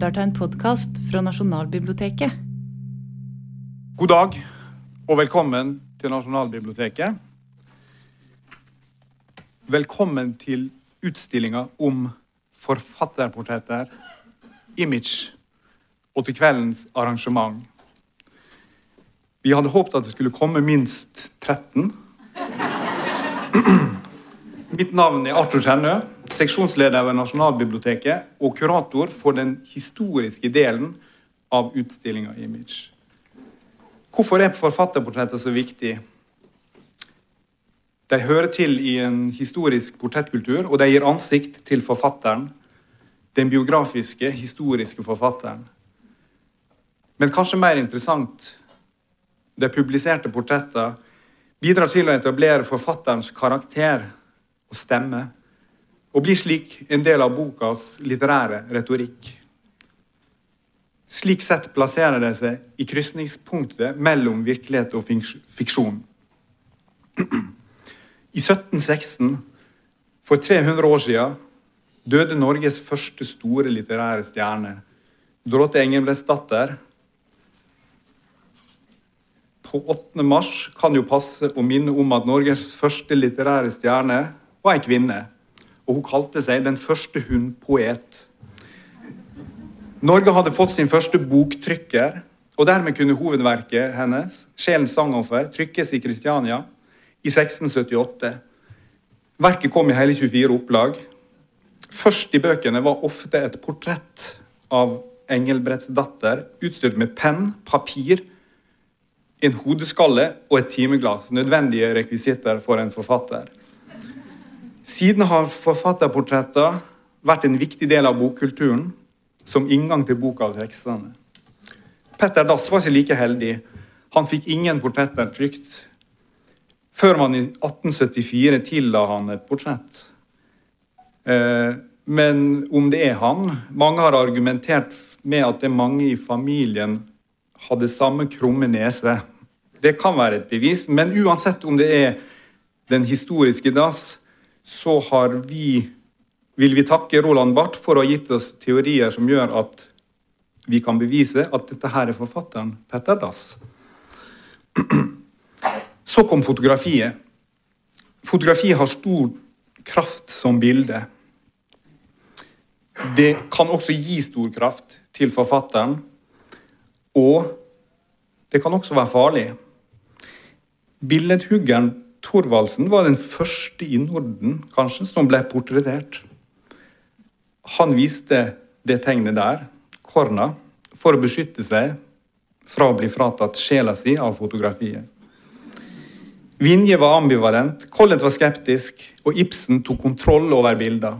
lytter til en podkast fra Nasjonalbiblioteket. God dag og velkommen til Nasjonalbiblioteket. Velkommen til utstillinga om forfatterportretter, image, og til kveldens arrangement. Vi hadde håpet at det skulle komme minst 13. Mitt navn er Arthur Kjennø, seksjonsleder ved Nasjonalbiblioteket og kurator for den historiske delen av utstillinga Image. Hvorfor er forfatterportrettet så viktig? De hører til i en historisk portrettkultur, og de gir ansikt til forfatteren. Den biografiske, historiske forfatteren. Men kanskje mer interessant de publiserte portrettene bidrar til å etablere forfatterens karakter og stemme, og blir slik en del av bokas litterære retorikk. Slik sett plasserer det seg i krysningspunktet mellom virkelighet og fiksjon. I 1716, for 300 år siden, døde Norges første store litterære stjerne, Dorothe Engelbrektsdatter. På 8. mars kan jo passe å minne om at Norges første litterære stjerne var ei kvinne. Og hun kalte seg den første hundpoet. Norge hadde fått sin første boktrykker, og dermed kunne hovedverket hennes, 'Sjelens sangoffer', trykkes i Kristiania i 1678. Verket kom i hele 24 opplag. Først i bøkene var ofte et portrett av Engelbrektsdatter utstyrt med penn, papir, en hodeskalle og et timeglass, nødvendige rekvisitter for en forfatter. Siden har forfatterportretter vært en viktig del av bokkulturen, som inngang til boka og tekstene. Petter Dass var ikke like heldig. Han fikk ingen portretter trygt. Før man i 1874 tilla han et portrett. Eh, men om det er han Mange har argumentert med at det er mange i familien hadde samme krumme nese. Det kan være et bevis, men uansett om det er den historiske Dass, så har vi, vil vi takke Roland Barth for å ha gitt oss teorier som gjør at vi kan bevise at dette her er forfatteren Petter Dass. Så kom fotografiet. Fotografiet har stor kraft som bilde. Det kan også gi stor kraft til forfatteren. Og det kan også være farlig. Billedhuggeren Thorvaldsen var den første i Norden kanskje, som ble portrettert. Han viste det tegnet der, korna, for å beskytte seg fra å bli fratatt sjela si av fotografiet. Vinje var ambivalent, Collett var skeptisk, og Ibsen tok kontroll over bilder.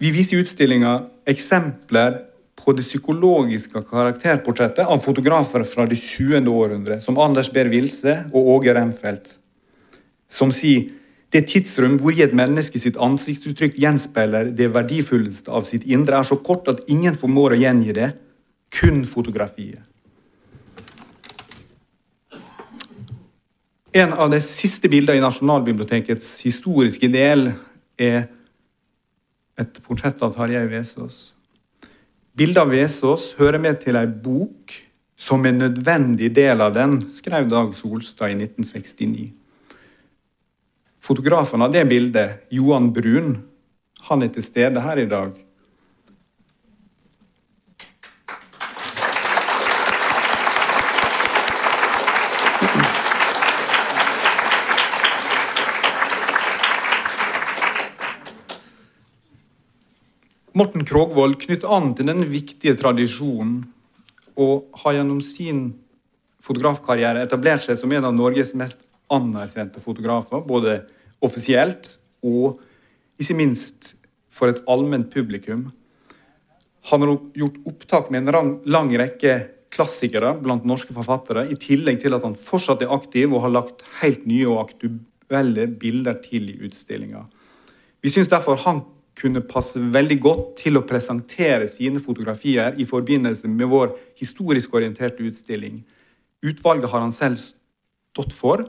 Vi viser i utstillinga eksempler på det psykologiske karakterportrettet av fotografer fra det 20. århundre, som Anders Behr Wilse og Åge Remfeldt, som sier det tidsrom hvor i et menneske sitt ansiktsuttrykk gjenspeiler det verdifulleste av sitt indre, er så kort at ingen formår å gjengi det, kun fotografiet. En av de siste bildene i Nasjonalbibliotekets historiske del er et portrett av Tarjei Vesaas. Bildet av Vesaas hører med til ei bok som en nødvendig del av den, skrev Dag Solstad i 1969. Fotografen av det bildet, Johan Brun, han er til stede her i dag. Morten Krogvold knytter an til denne viktige tradisjonen og har gjennom sin fotografkarriere etablert seg som en av Norges mest anerkjente fotografer, både offisielt og ikke minst for et allment publikum. Han har gjort opptak med en lang rekke klassikere blant norske forfattere, i tillegg til at han fortsatt er aktiv og har lagt helt nye og aktuelle bilder til i utstillinga. Vi syns derfor han kunne passe veldig godt til å presentere sine fotografier i forbindelse med vår historisk orienterte utstilling. Utvalget har han selv stått for,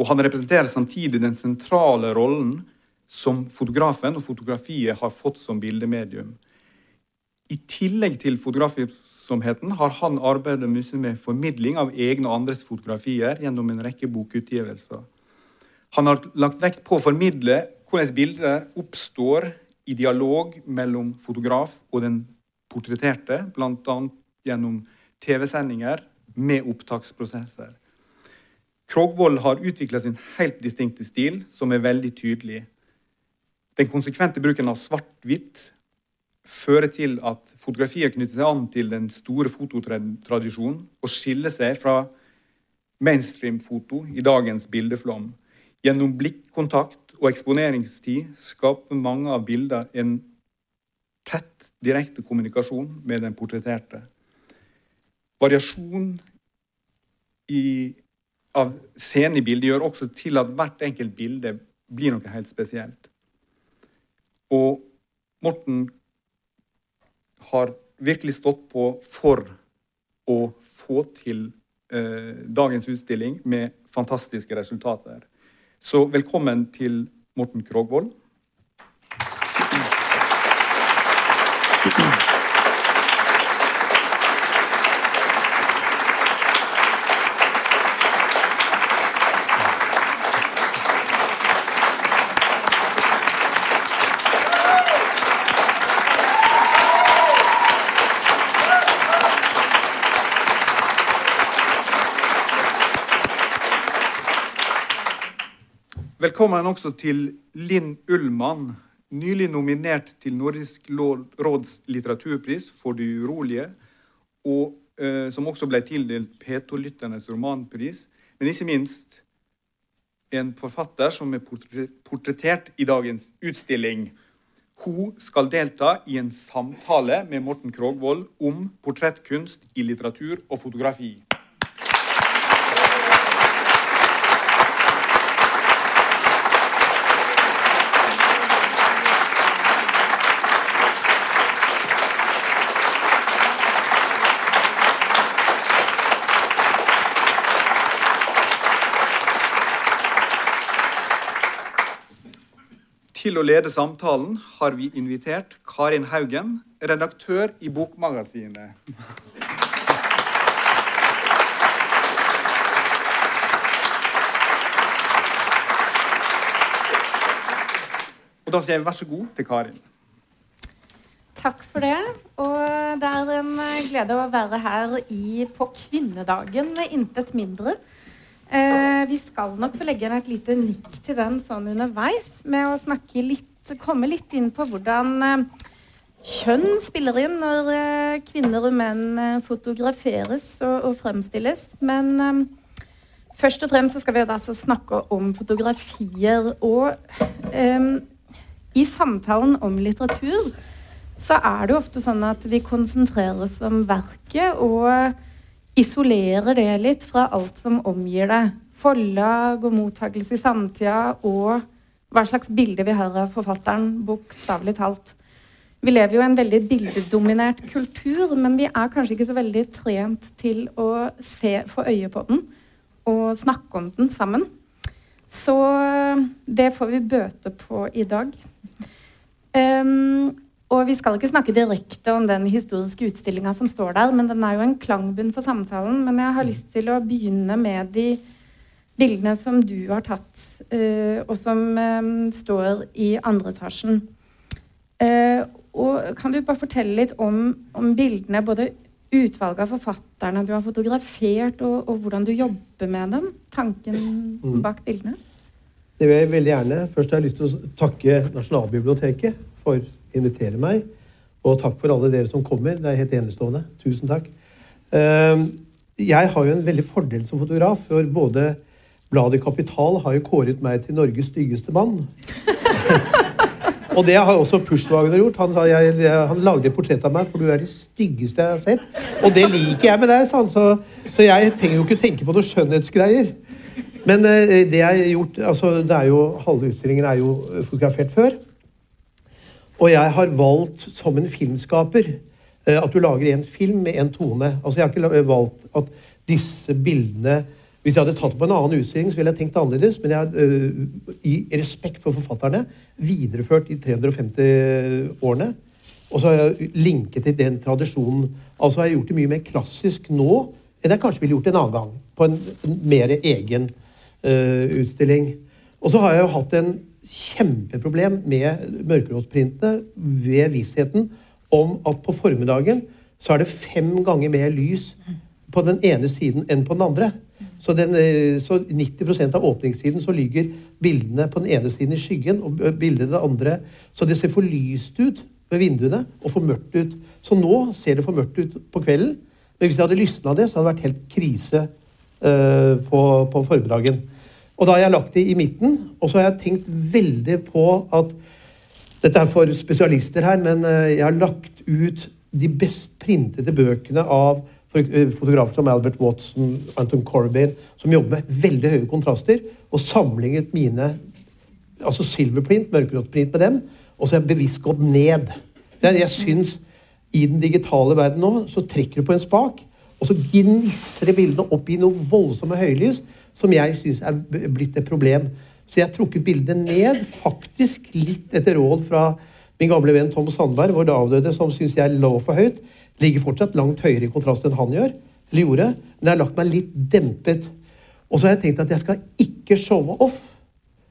og han representerer samtidig den sentrale rollen som fotografen og fotografiet har fått som bildemedium. I tillegg til fotografvirksomheten har han arbeidet mye med formidling av egne og andres fotografier gjennom en rekke bokutgivelser. Han har lagt vekt på å formidle hvordan bilder oppstår i dialog mellom fotograf og den portretterte, bl.a. gjennom TV-sendinger med opptaksprosesser. Krogvold har utvikla sin helt distinkte stil, som er veldig tydelig. Den konsekvente bruken av svart-hvitt fører til at fotografiet knytter seg an til den store fototradisjonen og skiller seg fra mainstream-foto i dagens bildeflom. Gjennom blikkontakt og eksponeringstid skaper mange av bildene en tett, direkte kommunikasjon med den portretterte. Variasjon i, av scenen i bildet gjør også til at hvert enkelt bilde blir noe helt spesielt. Og Morten har virkelig stått på for å få til eh, dagens utstilling med fantastiske resultater. Så velkommen til Morten Krogvold. Velkommen også til Linn Ullmann, nylig nominert til Nordisk råds litteraturpris for De urolige, og eh, som også ble tildelt P2-lytternes romanpris. Men ikke minst en forfatter som er portrettert i dagens utstilling. Hun skal delta i en samtale med Morten Krogvold om portrettkunst i litteratur og fotografi. Til å lede samtalen har vi invitert Karin Haugen, redaktør i Bokmagasinet. Og da sier jeg vær så god til Karin. Takk for det. Og det er en glede å være her i, på kvinnedagen, intet mindre. Eh, vi skal nok få legge inn et lite nikk til den sånn underveis, med å snakke litt, komme litt inn på hvordan eh, kjønn spiller inn når eh, kvinner og menn eh, fotograferes og, og, fremstilles. Men eh, først og fremst skal vi altså snakke om fotografier. Og eh, i samtalen om litteratur så er det ofte sånn at vi konsentrerer oss om verket. og isolerer det litt fra alt som omgir det. Forlag og mottakelse i samtida og hva slags bilde vi har av forfatteren, bokstavelig talt. Vi lever jo i en veldig bildedominert kultur, men vi er kanskje ikke så veldig trent til å se, få øye på den og snakke om den sammen. Så det får vi bøte på i dag. Um, og vi skal ikke snakke direkte om den historiske utstillinga som står der, men den er jo en klangbunn for samtalen. Men jeg har lyst til å begynne med de bildene som du har tatt, uh, og som um, står i andre etasjen. Uh, og kan du bare fortelle litt om, om bildene, både utvalget av forfatterne du har fotografert, og, og, hvordan du jobber med dem? Tanken mm. bak bildene? Det vil jeg veldig gjerne. Først har jeg lyst til å takke Nasjonalbiblioteket for invitere meg. Og takk for alle dere som kommer. Det er helt enestående. Tusen takk. Ehm, jeg har jo en veldig fordel som fotograf. for Både bladet Kapital har jo kåret meg til Norges styggeste mann. Og det har også Pushwagner gjort. Han, sa, jeg, han lagde et portrett av meg, for du er det styggeste jeg har sett. Og det liker jeg med deg, sa han. Så, så, jeg trenger jo ikke tenke på noen skjønnhetsgreier. Men uh, det jeg har gjort, altså, det er jo, halve utstillingen er jo fotografert før. Og jeg har valgt som en filmskaper eh, at du lager en film med en tone. Altså Jeg har ikke valgt at disse bildene Hvis jeg hadde tatt det på en annen utstilling, så ville jeg tenkt annerledes. Men jeg har uh, i respekt for forfatterne videreført de 350 årene. Og så har jeg linket til den tradisjonen. Altså har jeg gjort det mye mer klassisk nå enn jeg kanskje ville gjort en annen gang. På en, mer egen uh, utstilling. Og så har jeg jo hatt en kjempeproblem med mørkerådsprintene ved vissheten om at på formiddagen så er det fem ganger mer lys på den ene siden enn på den andre. Så, den, eh, så 90% av åpningstiden så ligger bildene på den ene siden i skyggen og bildet det andre. Så det ser for lyst ut ved vinduene og for mørkt ut. Så nå ser det for mørkt ut på kvelden. Men hvis jeg hadde lysna det, så hadde det vært helt krise uh, på, på formiddagen. Og da har jeg lagt det i midten, og så har jeg tenkt veldig på at Dette er for spesialister her, men uh, jeg har lagt ut de best printede bøkene av fotografer som Albert Watson, Anton Corbin, som jobber med veldig høye kontraster, og sammenlignet mine altså silverprint, mørkeråttprint med dem, og så har jeg bevisst gått ned. Jeg, syns i den digitale verden nå så trekker du på en spak, og så gnistrer bildene opp i noe voldsomme høylys som jeg syns er blitt et problem. Så jeg har trukket bildet ned, faktisk litt etter råd fra min gamle venn Tom Sandberg, vår avdøde, som syns jeg lå for høyt. Ligger fortsatt langt høyere i kontrast enn han gjør, eller gjorde. Men jeg har lagt meg litt dempet. Og så har jeg tenkt at jeg skal ikke showe off.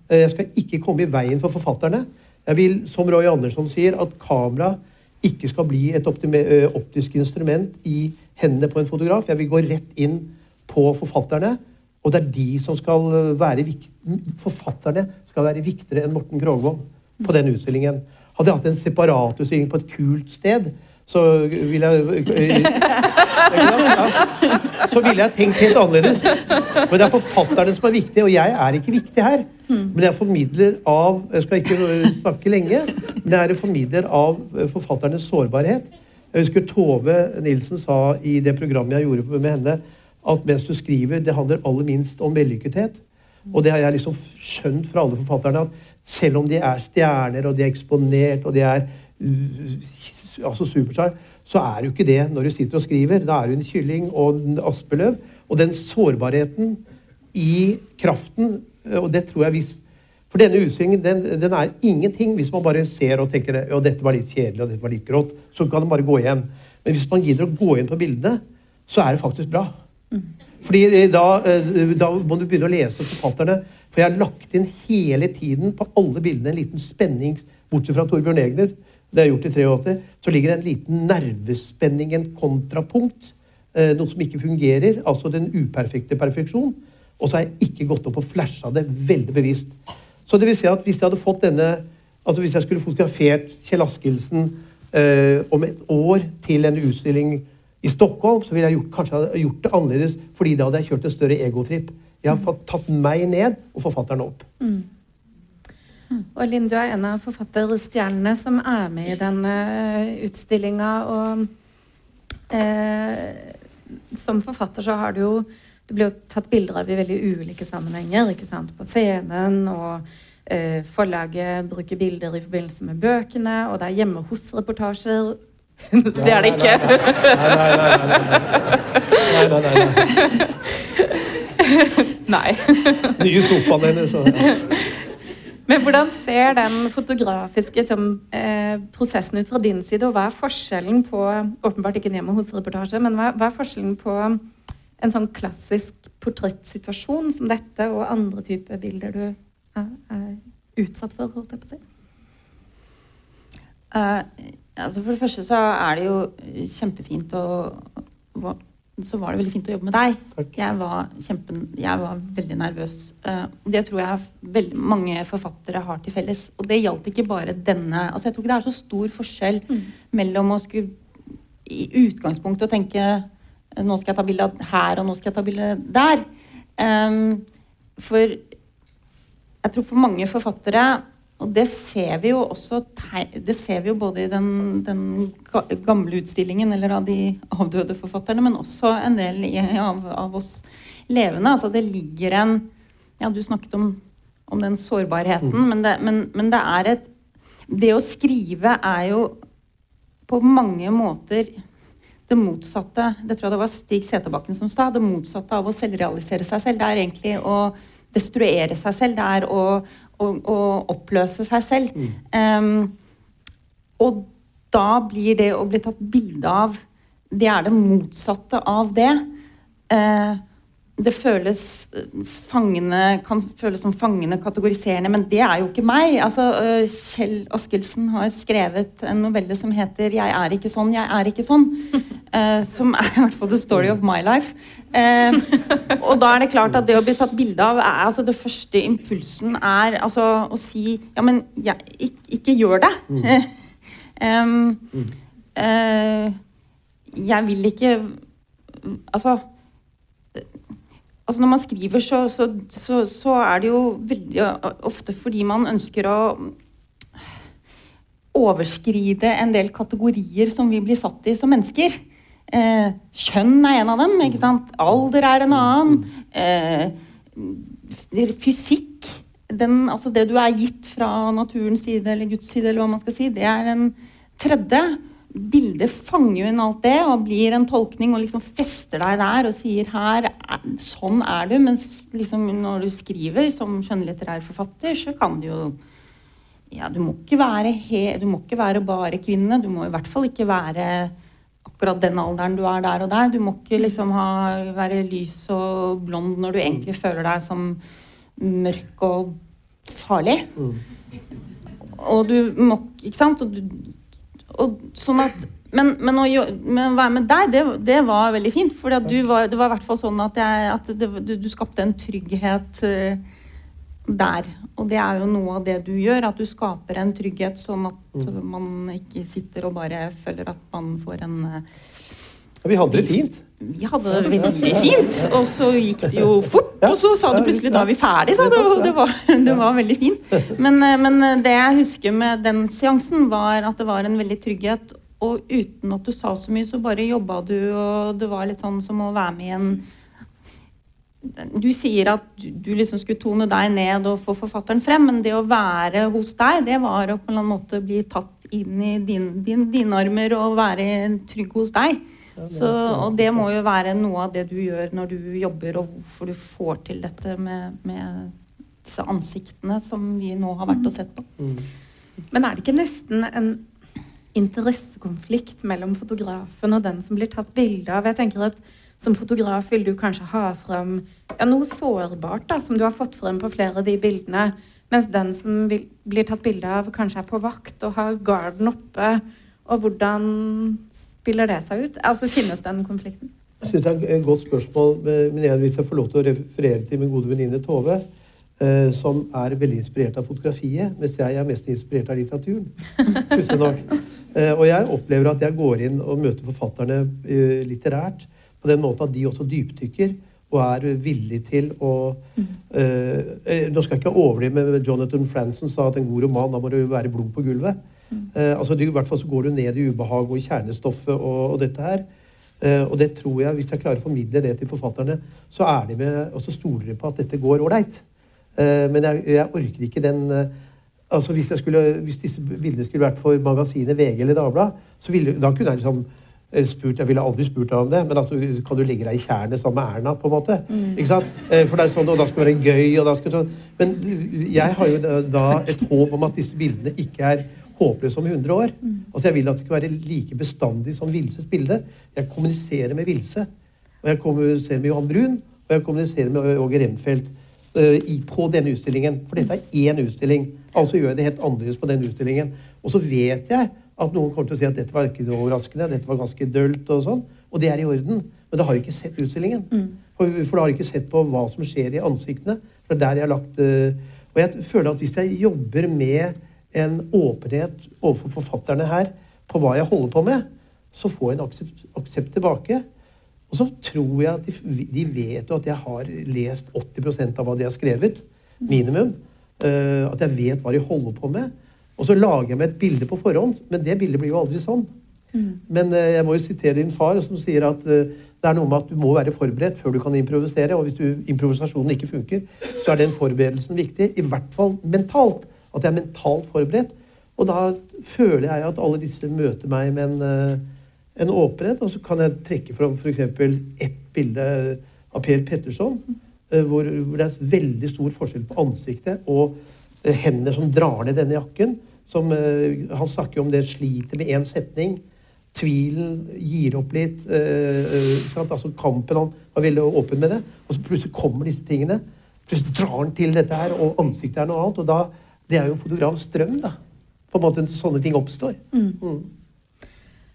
Eh, jeg skal ikke komme i veien for forfatterne. Jeg vil, som Roy Andersson sier, at kamera ikke skal bli et optisk instrument i hendene på en fotograf. Jeg vil gå rett inn på forfatterne. Og det er de som skal være Forfatterne skal være viktigere enn Morten Krogvold på den utstillingen. Hadde jeg hatt en separat utstilling på et kult sted, så ville jeg Så ville jeg tenkt helt annerledes. Men det er forfatterne som er viktige, og jeg er ikke viktig her. Men jeg formidler av Jeg skal ikke snakke lenge, men jeg er formidler av forfatternes sårbarhet. Jeg husker Tove Nilsen sa i det programmet jeg gjorde med henne, at mens du skriver, det handler aller minst om vellykkethet. Og det har jeg liksom skjønt fra alle forfatterne, at selv om de er stjerner, og de er eksponert, og de er altså superstar, så er jo ikke det når du sitter og skriver. Da er du en kylling og en aspeløv. Og den sårbarheten i kraften, og det tror jeg hvis For denne utsvingen den, den, er ingenting hvis man bare ser og tenker at dette var litt kjedelig og dette var litt grått. Så kan man bare gå igjen. Men hvis man gidder å gå inn på bildene, så er det faktisk bra. Fordi da, da må du begynne å lese forfatterne. For jeg har lagt inn hele tiden på alle bildene en liten spenning, bortsett fra Torbjørn Egner det er gjort i 83, så ligger det en liten nervespenning, en kontrapunkt. Eh, noe som ikke fungerer. Altså den uperfekte perfeksjon. Og så har jeg ikke gått opp og flasha det veldig bevisst. Så det vil si at hvis jeg hadde fått denne altså Hvis jeg skulle fotografert Kjell Askildsen eh, om et år til en utstilling i Stockholm, så ville jeg gjort, kanskje gjort det annerledes, fordi da hadde jeg kjørt en større egotripp. Jeg har tatt meg ned og forfatteren opp. Mm. Og Linn, du er en av forfatterstjernene som er med i denne eh, utstillinga. Og eh, som forfatter så har du jo Du blir jo tatt bilder av i veldig ulike sammenhenger. ikke sant? På scenen, og eh, forlaget bruker bilder i forbindelse med bøkene, og det er hjemme hos-reportasjer. Det er det ikke. Nei, nei, nei. Nei. Nye sofaen hennes. Men hvordan ser den fotografiske som, eh, prosessen ut fra din side, og hva er forskjellen på åpenbart ikke hjemme hos-reportasje, men hva, hva, er forskjellen på en sånn klassisk portrettsituasjon som dette, og andre typer bilder du er, er utsatt for? holdt jeg på å si? Uh, altså for det første så er det jo kjempefint å så var det veldig fint å jobbe med deg. Jeg var, kjempe, jeg var veldig nervøs. Uh, det tror jeg veldig mange forfattere har til felles. Og det gjaldt ikke bare denne altså Jeg tror ikke det er så stor forskjell mm. mellom å skulle i utgangspunktet å tenke nå skal jeg ta bilde her, og nå skal jeg ta bilde der. Um, for jeg tror for mange forfattere og det ser vi jo også det ser vi jo både i den, den gamle utstillingen eller av de avdøde forfatterne, men også en del av, av oss levende. Altså det ligger en Ja, du snakket om, om den sårbarheten, mm. men, det, men, men det er et Det å skrive er jo på mange måter det motsatte Det tror jeg det var Stig Seterbakken som sa. Det motsatte av å selvrealisere seg selv. Det er egentlig å destruere seg selv. Det er å, å, å oppløse seg selv. Mm. Um, og da blir det å bli tatt bilde av Det er det motsatte av det. Uh, det føles fangene, kan føles som fangende kategoriserende, men det er jo ikke meg. Altså, uh, Kjell Askildsen har skrevet en novelle som heter 'Jeg er ikke sånn, jeg er ikke sånn'. Uh, som er i hvert fall the story of my life. Uh, og da er det klart at det å bli tatt bilde av er altså Det første impulsen er altså å si 'ja, men ja, ikke, ikke, gjør det'. um, jeg vil ikke Altså altså Når man skriver, så, så, så, så, er det jo veldig ofte fordi man ønsker å overskride en del kategorier som vi blir satt i som mennesker. Eh, kjønn er en av dem. ikke sant? Alder er en annen. Eh, fysikk den, altså Det du er gitt fra naturens side eller Guds side, eller hva man skal si, det er en tredje bildet fanger jo inn alt det og blir en tolkning og liksom fester deg der og sier her, sånn er du. Mens liksom når du skriver som skjønnlitterær forfatter, så kan du jo ja, du må, ikke være he, du må ikke være bare kvinne. Du må i hvert fall ikke være akkurat den alderen du er der og der. Du må ikke liksom ha, være lys og blond når du egentlig føler deg som mørk og farlig. Mm. Og du må Ikke sant? Og du, og sånn at men, men, å, men, være med deg, det, det var veldig fint. For det var i hvert fall sånn at, jeg, at det, du, du, skapte en trygghet uh, der. Og det er jo noe av det du gjør. At du skaper en trygghet sånn at mm. man ikke sitter og bare føler at man får en uh, ja, Vi hadde det fint. Vi hadde det veldig fint. Og så gikk det jo fort. Og så sa du plutselig da er vi ferdig, sa du. Det var, det var veldig fint. Men, eh, men, eh, det jeg husker med den seansen, var at det var en veldig trygghet. Og uten at du sa så mye, så bare jobba du, og det var litt sånn som å være med i en du sier at du liksom skulle tone deg ned og få forfatteren frem, men det å være hos deg, det var å på en eller annen måte bli tatt inn i dine din, din armer og være trygg hos deg. Så, og det må jo være noe av det du gjør når du jobber, og hvorfor du får til dette med, med disse ansiktene som vi nå har vært og sett på. Mm. Men er det ikke nesten en interessekonflikt mellom fotografen og den som blir tatt bilde av? Jeg tenker at Som fotograf vil du kanskje ha frem ja, noe sårbart da, som du har fått frem på flere av de bildene. Mens den som vil, blir tatt bilde av, kanskje er på vakt og har garden oppe. Og hvordan spiller det seg ut? Altså Finnes den konflikten? Jeg synes Det er et godt spørsmål. men jeg, jeg får lov til å referere til min gode venninne Tove, eh, som er veldig inspirert av fotografiet, mens jeg er mest inspirert av litteraturen. nok. Eh, og jeg opplever at jeg går inn og møter forfatterne eh, litterært på den måten at de også dypdykker og er villig til å mm. uh, Nå skal jeg ikke overdrive, men Jonathan Franzen sa at en god roman, da må det være blod på gulvet. Eh, altså, I hvert fall så går du ned i ubehag og i kjernestoffet og, og dette her. Uh, og det tror jeg, hvis jeg klarer å formidle det til forfatterne, så er de med, og så stoler de på at dette går ålreit. Men jeg, jeg, orker ikke den altså hvis, skulle, hvis, disse bildene skulle vært for magasinet VG eller Dagbladet, så ville, da kunne jeg liksom spurt, Jeg ville aldri spurt deg om det, men altså, kan du legge deg i tjernet sammen med Erna? på en måte? Mm. Ikke sant? Eh, for det er sånn, og da skal det være gøy. og da skal sånn. Men jeg har jo da et håp om at disse bildene ikke er håpløse om 100 år. Mm. Altså Jeg vil at det skal være like bestandig som Vilses bilde. Jeg kommuniserer med Vilse. Og jeg kommuniserer med Johan Brun, og jeg kommuniserer med Åge Remfeldt uh, på denne utstillingen. For dette er én utstilling. Altså gjør jeg det helt annerledes på den utstillingen. Og så vet jeg at noen kommer til å si at dette var ikke så overraskende, dette var ganske dølt og sånn. Og det er i orden. Men da har ikke sett utstillingen. Mm. For, for da har ikke sett på hva som skjer i ansiktene. For det er der jeg har lagt uh, Og jeg føler at hvis jeg jobber med en åpenhet overfor forfatterne her på hva jeg holder på med, så får jeg en aksept, aksept tilbake. Og så tror jeg at de, de vet jo at jeg har lest 80% av hva de har skrevet. Minimum. Uh, at jeg vet hva de holder på med. Og så lager jeg meg et bilde på forhånd, men det bildet blir jo aldri sånn. Mm. Men uh, jeg må jo sitere din far, som sier at uh, det er noe med at du må være forberedt før du kan improvisere. Og hvis du, improvisasjonen ikke funker, så er den forberedelsen viktig. I hvert fall mentalt. At jeg er mentalt forberedt. Og da føler jeg at alle disse møter meg med en, eh, en åpenhet. Og så kan jeg trekke fram f.eks. ett bilde av Per Petterson, eh, hvor, hvor, det er veldig stor forskjell på ansiktet og eh, hender som drar ned denne jakken. Som uh, Han snakker om det sliter med én setning. Tvilen gir opp litt. Uh, altså Kampen Han var veldig åpen med det. Og så plutselig kommer disse tingene. Plutselig drar han til dette her, og ansiktet er noe annet. og da, Det er jo fotografs drøm, da. På en måte sånne ting oppstår. Mm.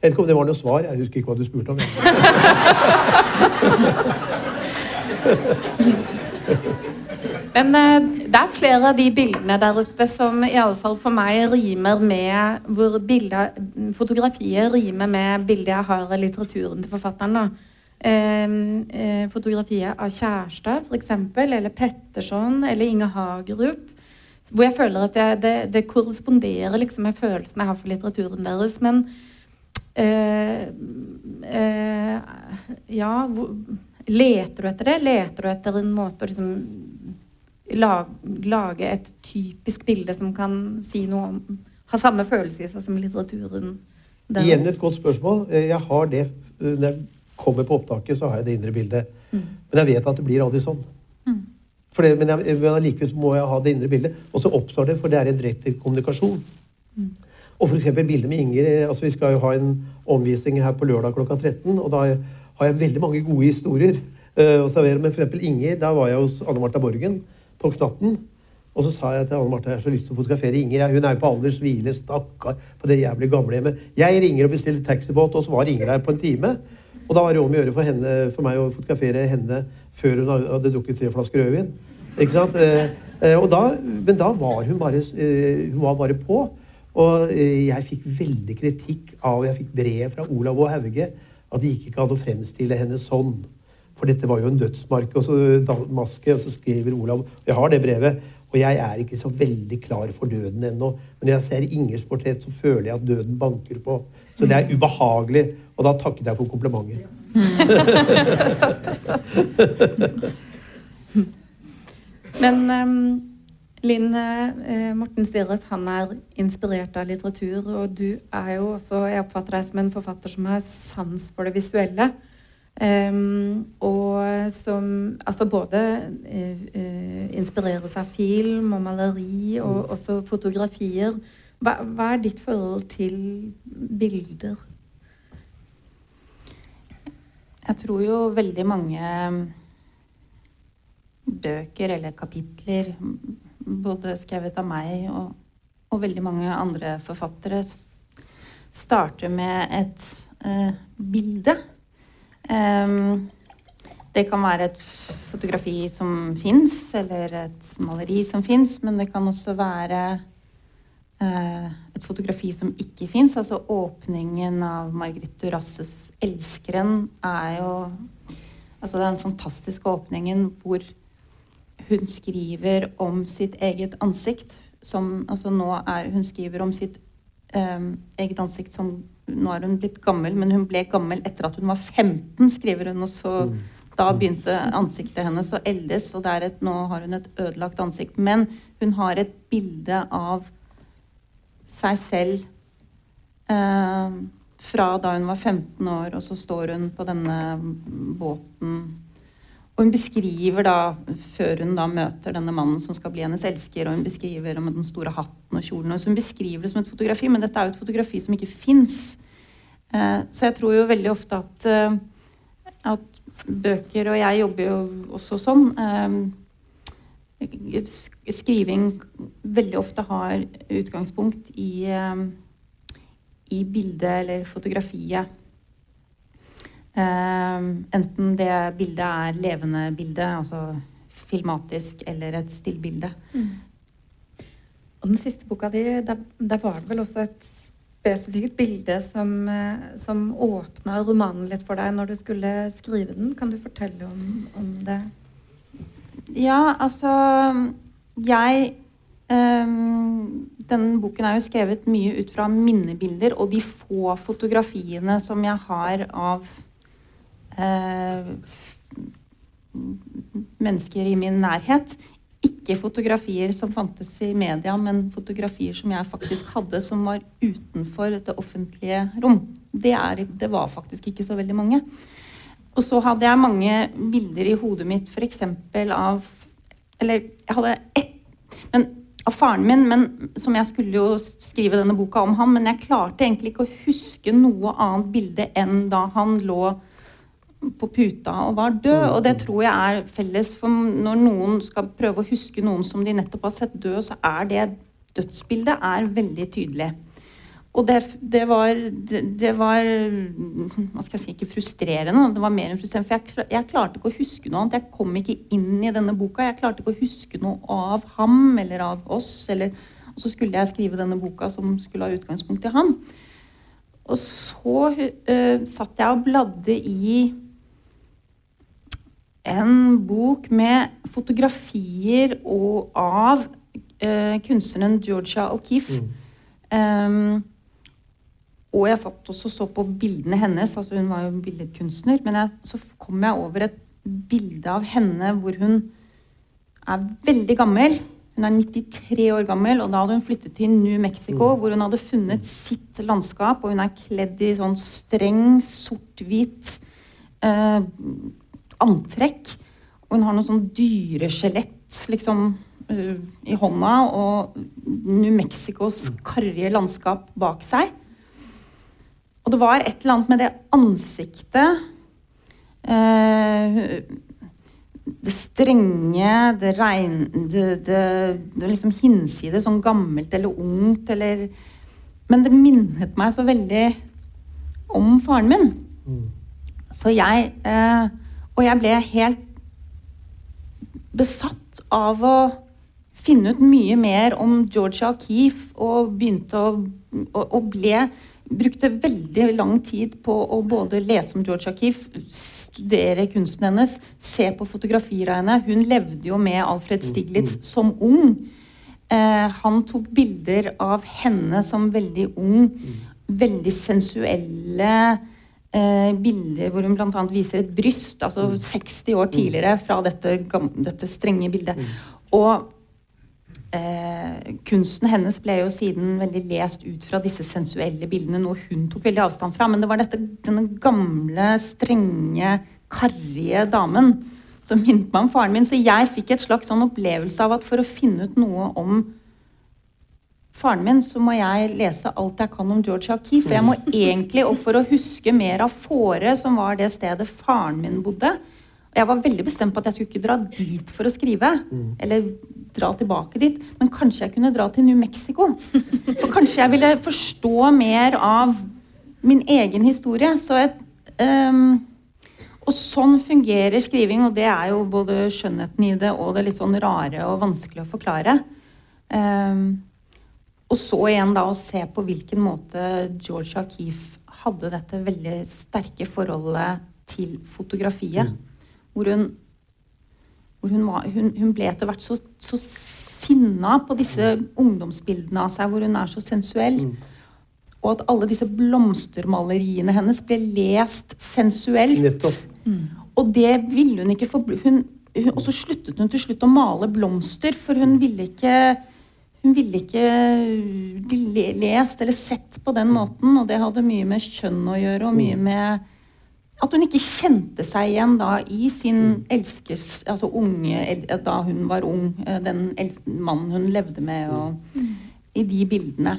Jeg vet ikke om det var noe svar. Jeg husker ikke hva du spurte om. Men eh, det er flere av de bildene der oppe som i alle fall for meg rimer med Hvor bilder, fotografiet rimer med bildet jeg har av litteraturen til forfatteren. da. Eh, eh, fotografiet av Kjærstad, f.eks., eller Petterson eller Inge Hagerup. Hvor jeg føler at jeg, det, det, korresponderer liksom med følelsen jeg har for litteraturen deres. Men eh, eh, Ja, hvor, leter du etter det? Leter du etter en måte å liksom lage et typisk bilde som kan si noe om Ha samme følelse i seg som litteraturen? Deres. Igjen et godt spørsmål. Jeg har det Når jeg kommer på opptaket, så har jeg det indre bildet. Mm. Men jeg vet at det blir aldri sånn. Mm. Det, men, jeg, men allikevel må jeg ha det indre bildet. Og så oppstår det, for det er en direkte kommunikasjon. Mm. Og f.eks. bildet med Inger. altså Vi skal jo ha en omvisning her på lørdag klokka 13. Og da har jeg veldig mange gode historier uh, å servere. Men f.eks. Inger, da var jeg hos Anne Marta Borgen på Knatten. Og så sa jeg til Anne Marte jeg har så lyst til å fotografere Inger. Hun er jo på alders hvile, stakkar, på det jævlig gamlehjemmet. Jeg ringer og bestiller taxibåt, og så var Inger der på en time. Og da var det om å gjøre for, henne, for meg å fotografere henne før hun hadde drukket tre flasker rødvin. Ikke sant? Eh, eh, da, men da var hun bare, eh, hun var bare på. Og jeg fikk veldig kritikk av Jeg fikk brev fra Olav og Hauge at det gikk ikke an å fremstille henne sånn. For dette var jo en dødsmark. Og så maske, og så skriver Olav Jeg har det brevet. Og jeg er ikke så veldig klar for døden ennå. Men når jeg ser Ingers portrett, så føler jeg at døden banker på. Så det er ubehagelig. Og da takket jeg for komplimentet. Men um, Linn uh, Morten Stirret han er inspirert av litteratur, og du er jo også Jeg oppfatter deg som en forfatter som har sans for det visuelle. Um, og som altså både uh, inspireres av film og maleri og mm. også fotografier. Hva, hva, er ditt forhold til bilder? Jeg tror jo veldig mange bøker eller kapitler, både skrevet av meg og, og veldig mange andre forfattere, starter med et uh, bilde det kan være et fotografi som fins, eller et maleri som fins, men det kan også være uh, et fotografi som ikke fins. Altså åpningen av Margrethe Durasses 'Elskeren' er jo Altså den fantastiske åpningen hvor hun skriver om sitt eget ansikt. Som altså nå er Hun skriver om sitt um, eget ansikt som nå er hun blitt gammel, men hun ble gammel etter at hun var 15, skriver hun. Og så mm. da begynte ansiktet hennes å eldes, og et, nå har hun et ødelagt ansikt. Men hun har et bilde av seg selv eh, fra da hun var 15 år, og så står hun på denne båten. Og hun beskriver da, før hun da møter denne mannen som skal bli hennes elsker, og hun beskriver med den store hatten og kjolen. Og hun beskriver det som et fotografi, men dette er jo et fotografi som ikke fins. Eh, så jeg tror jo veldig ofte at, eh, at bøker, og jeg jobber jo også sånn eh, Skriving veldig ofte har utgangspunkt i, i bildet eller fotografiet. Enten det bildet er levende bilde, altså filmatisk, eller et stillbilde. Mm. Og den siste boka di, der, der var det vel også et spesifikt bilde som, eh, som åpna romanen litt for deg når du skulle skrive den. Kan du fortelle om, om det? Ja, altså Jeg um, Denne boken er jo skrevet mye ut fra minnebilder og de få fotografiene som jeg har av mennesker i min nærhet ikke fotografier som fantes i media, men fotografier som jeg faktisk hadde, som var utenfor det offentlige rom. Det, er, det var faktisk ikke så veldig mange. Og så hadde jeg mange bilder i hodet mitt f.eks. av Eller jeg hadde ett Men av faren min, men, som jeg skulle jo skrive denne boka om ham, men jeg klarte egentlig ikke å huske noe annet bilde enn da han lå på puta og var død. Og det tror jeg er felles for når noen skal prøve å huske noen som de nettopp har sett død, så er det dødsbildet er veldig tydelig. Og det, det, var, det, det, var Hva skal jeg si Ikke frustrerende, det var mer enn frustrerende. For jeg, jeg, klarte ikke å huske noe annet. Jeg kom ikke inn i denne boka. Jeg klarte ikke å huske noe av ham eller av oss. Eller, og så skulle jeg skrive denne boka som skulle ha utgangspunkt i ham. Og så uh, satt jeg og bladde i en bok med fotografier og av eh, kunstneren Georgia O'Keeffe. Mm. Um, og jeg satt også så på bildene hennes. altså Hun var jo billedkunstner. Men jeg, så kom jeg over et bilde av henne hvor hun er veldig gammel. Hun er 93 år gammel, og da hadde hun flyttet til New Mexico, mm. hvor hun hadde funnet sitt landskap. Og hun er kledd i sånn streng, sort-hvit eh, antrekk. Og hun har noe sånn dyreskjelett liksom, uh, i hånda, og New Mexicos mm. karrige landskap bak seg. Og det var et eller annet med det ansiktet uh, Det strenge, det regn... Det, det, det liksom hinsides, sånn gammelt eller ungt eller Men det minnet meg så veldig om faren min. Mm. Så jeg eh, Og jeg ble helt besatt av å finne ut mye mer om Georgia Keefe og begynte å og, og ble brukte veldig lang tid på å både lese om Georgia Keefe, studere kunsten hennes, se på fotografier av henne. Hun levde jo med Alfred mm, Stiglitz mm. som ung. Eh, han tok bilder av henne som veldig ung. Mm. Veldig sensuelle bilder hvor hun bl.a. viser et bryst, altså 60 år tidligere fra dette, dette strenge bildet. Og eh, kunsten hennes ble jo siden veldig lest ut fra disse sensuelle bildene, noe hun tok veldig avstand fra. Men det var dette, denne gamle, strenge, karrige damen som minnet meg om faren min. Så jeg fikk et slags sånn opplevelse av at for å finne ut noe om faren min, så må jeg lese alt jeg kan om George O'Keeffe. For jeg må egentlig, og for å huske mer av Fåre, som var det stedet faren min bodde Jeg var veldig bestemt på at jeg skulle ikke dra dit for å skrive. Mm. Eller dra tilbake dit. Men kanskje jeg kunne dra til New Mexico? For kanskje jeg ville forstå mer av min egen historie. Så et, um, og sånn fungerer skriving, og det er jo både skjønnheten i det og det litt sånn rare og vanskelig å forklare. Um, og så igjen da å se på hvilken måte George O'Keeffe hadde dette veldig sterke forholdet til fotografiet. Mm. Hvor hun hvor hun, var, hun, hun ble etter hvert så, så, sinna på disse ungdomsbildene av seg, hvor hun er så sensuell. Mm. Og at alle disse blomstermaleriene hennes ble lest sensuelt. Mm. Og det ville hun ikke få Og så sluttet hun til slutt å male blomster, for hun ville ikke hun ville ikke bli lest eller sett på den måten, og det hadde mye med kjønn å gjøre, og mye mm. med at hun ikke kjente seg igjen da i sin mm. elskers Altså unge Da hun var ung. Eh, den mannen hun levde med, og mm. i de bildene.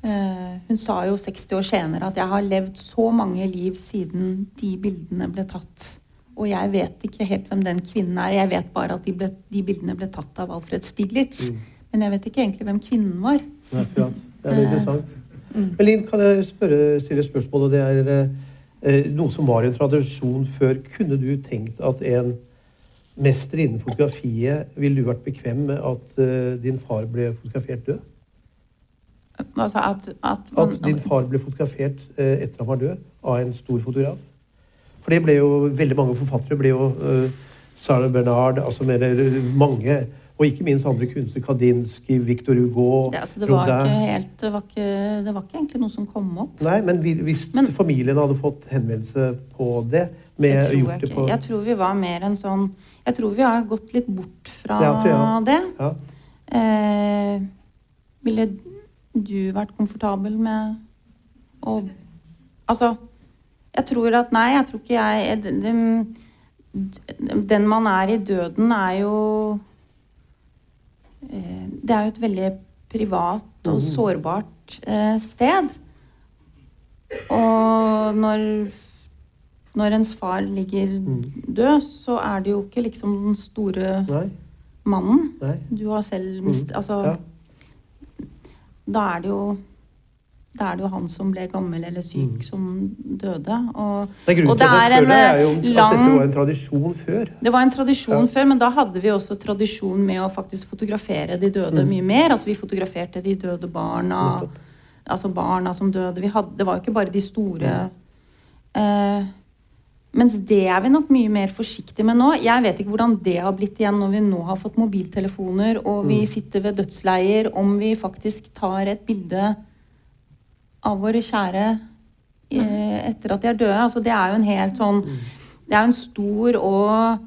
Uh, hun sa jo 60 år senere at 'jeg har levd så mange liv siden de bildene ble tatt'. Og jeg vet ikke helt hvem den kvinnen er. Jeg vet bare at de, ble, de bildene ble tatt av Alfred Stiglitz. Mm. Men jeg vet ikke egentlig hvem kvinnen var. Akkurat. Det er interessant. Uh, mm. Linn, kan jeg spørre, stille spørsmål? og det er... Uh, Eh, noe som var en tradisjon før. Kunne du tenkt at en mester innen fotografiet Ville du vært bekvem med at eh, din far ble fotografert død? Altså at, at, man, at, din far ble fotografert eh, etter han var død, av en stor fotograf? For det ble jo veldig mange forfattere. ble jo eh, Sarah Bernard, altså mer, mange og ikke minst andre kunstnere. Kandinsky, Victor Hugo, ja, det, var helt, det, var ikke, det, var ikke, egentlig noe som kom opp. Nei, men hvis men, familien hadde fått henvendelse på det med, jeg, tror jeg, på... jeg tror vi var mer enn sånn Jeg tror vi har gått litt bort fra ja, det. Ja. Eh, ville du vært komfortabel med å Altså, jeg tror at Nei, jeg tror ikke jeg den, den man er i døden, er jo det er jo et veldig privat og sårbart eh, sted. Og når, når ens far ligger død, så er det jo ikke liksom den store Nei. mannen. Nei. Du har selv mistet Altså, Ja. da er det jo da er det jo han som ble gammel eller syk, som døde. Og, Det er og det er en er jo lang at lang dette var en tradisjon før. Det var en tradisjon Ja. før, men da hadde vi også tradisjon med å faktisk fotografere de døde mye mer. Altså Vi fotograferte de døde barna, Nettopp. altså barna som døde. Vi hadde, det var jo ikke bare de store eh, Mens det er vi nok mye mer forsiktige med nå. Jeg vet ikke hvordan det har blitt igjen når vi nå har fått mobiltelefoner og vi sitter ved dødsleier, om vi faktisk tar et bilde av våre kjære eh, etter at de er døde. Altså, det er jo en helt sånn Det er jo en stor og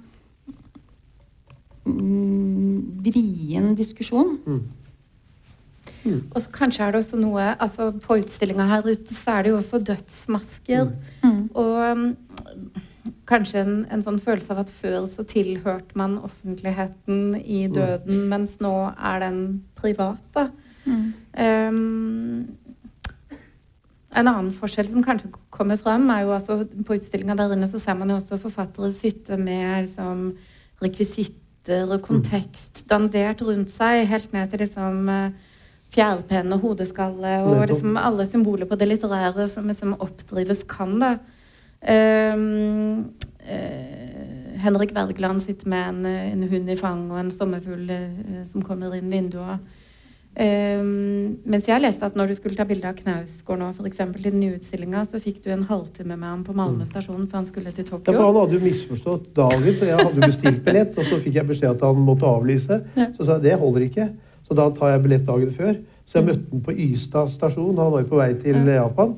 mm, vrien diskusjon. Og så kanskje er det også noe altså På utstillinga her ute så er det jo også dødsmasker. Og um, kanskje en, en sånn følelse av at før så tilhørte man offentligheten i døden, mens nå er den privat. da. Um, en annen forskjell som kanskje kommer frem, er jo altså på utstillinga der inne så ser man jo også forfattere sitte med liksom, rekvisitter og kontekst dandert rundt seg, helt ned til liksom eh, fjærpenn og hodeskalle og liksom alle symboler på det litterære som liksom oppdrives kan. da. Um, uh, Henrik Wergeland sitter med en, en hund i fanget og en sommerfugl uh, som kommer inn vinduet. Um, mens jeg leste at når du skulle ta bilde av Knausgård nå, for eksempel, i den nye utstillinga, så fikk du en halvtime med ham på Malmö stasjon før han skulle til Ja, for Tokyo. Han hadde jo misforstått dagen, så jeg hadde bestilt billett. Og så fikk jeg beskjed at han måtte avlyse. Så sa jeg det holder ikke. Så da tar jeg billett dagen før. Så jeg møtte han på Ystad stasjon. Han var jo på vei til Japan.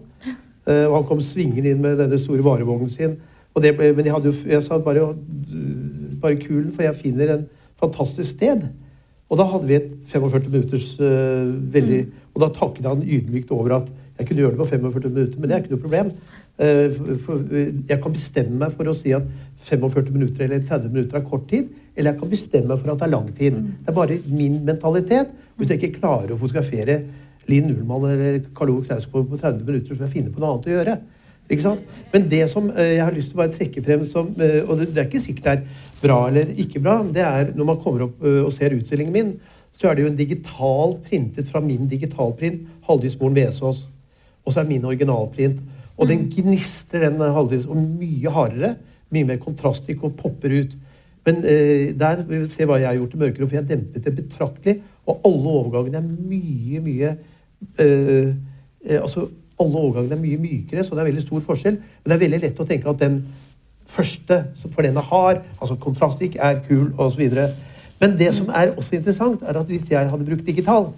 Uh, og han kom svingende inn med denne store varevognen sin. Ble, men jeg, hadde jo, jeg sa bare, bare kulen, for jeg finner en fantastisk sted. Og da hadde vi et 45 minutters uh, veldig Og da takket han ydmykt over at jeg kunne gjøre det på 45 minutter, men det er ikke noe problem. Uh, for, for, eh, jeg kan bestemme meg for å si at 45 minutter eller 30 minutter er kort tid, eller jeg kan bestemme meg for at det er lang tid. Det er bare min mentalitet. Hvis jeg ikke klarer å fotografere Linn Ullmann eller Karl Ove Knausgård på 30 minutter, så må jeg finne på noe annet å gjøre. Ikke sant? Men det som eh, jeg har lyst til å bare trekke frem som eh, Og det, er ikke sikkert det er bra eller ikke bra. Det er når man kommer opp eh, og ser utstillingen min, så er det jo en digital printet fra min digitalprint, Haldis Moren Vesaas. Og så er min originalprint. Og den gnistrer, den Haldis, og mye hardere. Mye mer kontrastrik og popper ut. Men eh, der vil vi se hva jeg har gjort i mørkerom, for jeg dempet det betraktelig. Og alle overgangene er mye, mye eh, eh, altså alle overgangene er mye mykere, så det er veldig stor forskjell. Men det er veldig lett å tenke at den første, for den er hard, altså kontrastrik, er kul osv. Men det som er også interessant, er at hvis jeg hadde brukt digital,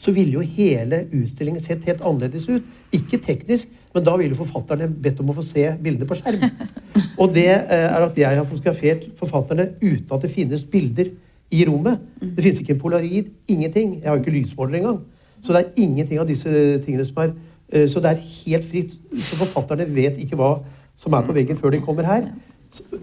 så ville jo hele utstillingen sett helt annerledes ut. Ikke teknisk, men da ville forfatterne bedt om å få se bildene på skjerm. Og det eh, er at jeg har fotografert forfatterne uten at det finnes bilder i rommet. Det finnes ikke en polarid, ingenting. Jeg har jo ikke lysmåler engang. Så det er ingenting av disse tingene som er eh, Så det er helt fritt. Så forfatterne vet ikke hva som er på veggen før de kommer her.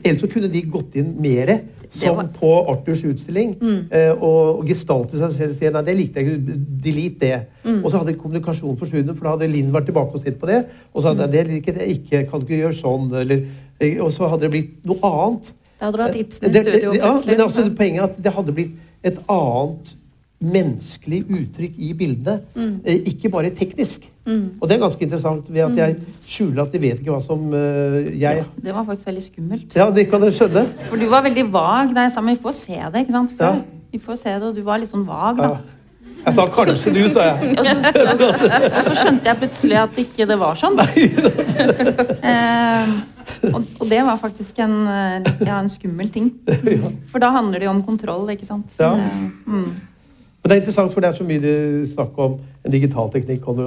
Ellers så kunne de gått inn mer, som var- på Arthurs utstilling, Mm. og, og gestalte seg selv og si nei, det likte jeg ikke, delete det. Og så hadde kommunikasjonen forsvunnet, for da hadde Linn vært tilbake og sett på det. Og så hadde mm. det liket jeg ikke, kan ikke gjøre sånn, eller eh, Og så hadde det blitt noe annet. Da hadde du hatt Ibsen i Det- det- studio Ja, men altså, poenget er at det hadde blitt et annet menneskelig uttrykk i bildene. Eh, ikke bare teknisk. Og det er ganske interessant ved at jeg skjuler at de vet ikke hva som uh, jeg Det var faktisk veldig skummelt. Ja, det kan dere skjønne. For du var veldig vag da jeg sa men vi får se det. ikke sant? Ja. Vi får se det, og du var litt sånn vag, da. Ja. Jeg sa kanskje du, sa jeg. Og så, og, så, og så skjønte jeg plutselig at ikke det var sånn. Eh, og, og det var faktisk en, eh, ja, en skummel ting. For da handler det jo om kontroll, ikke sant. Ja. Mm. Men det er interessant, for det er så mye det snakk om en digital teknikk og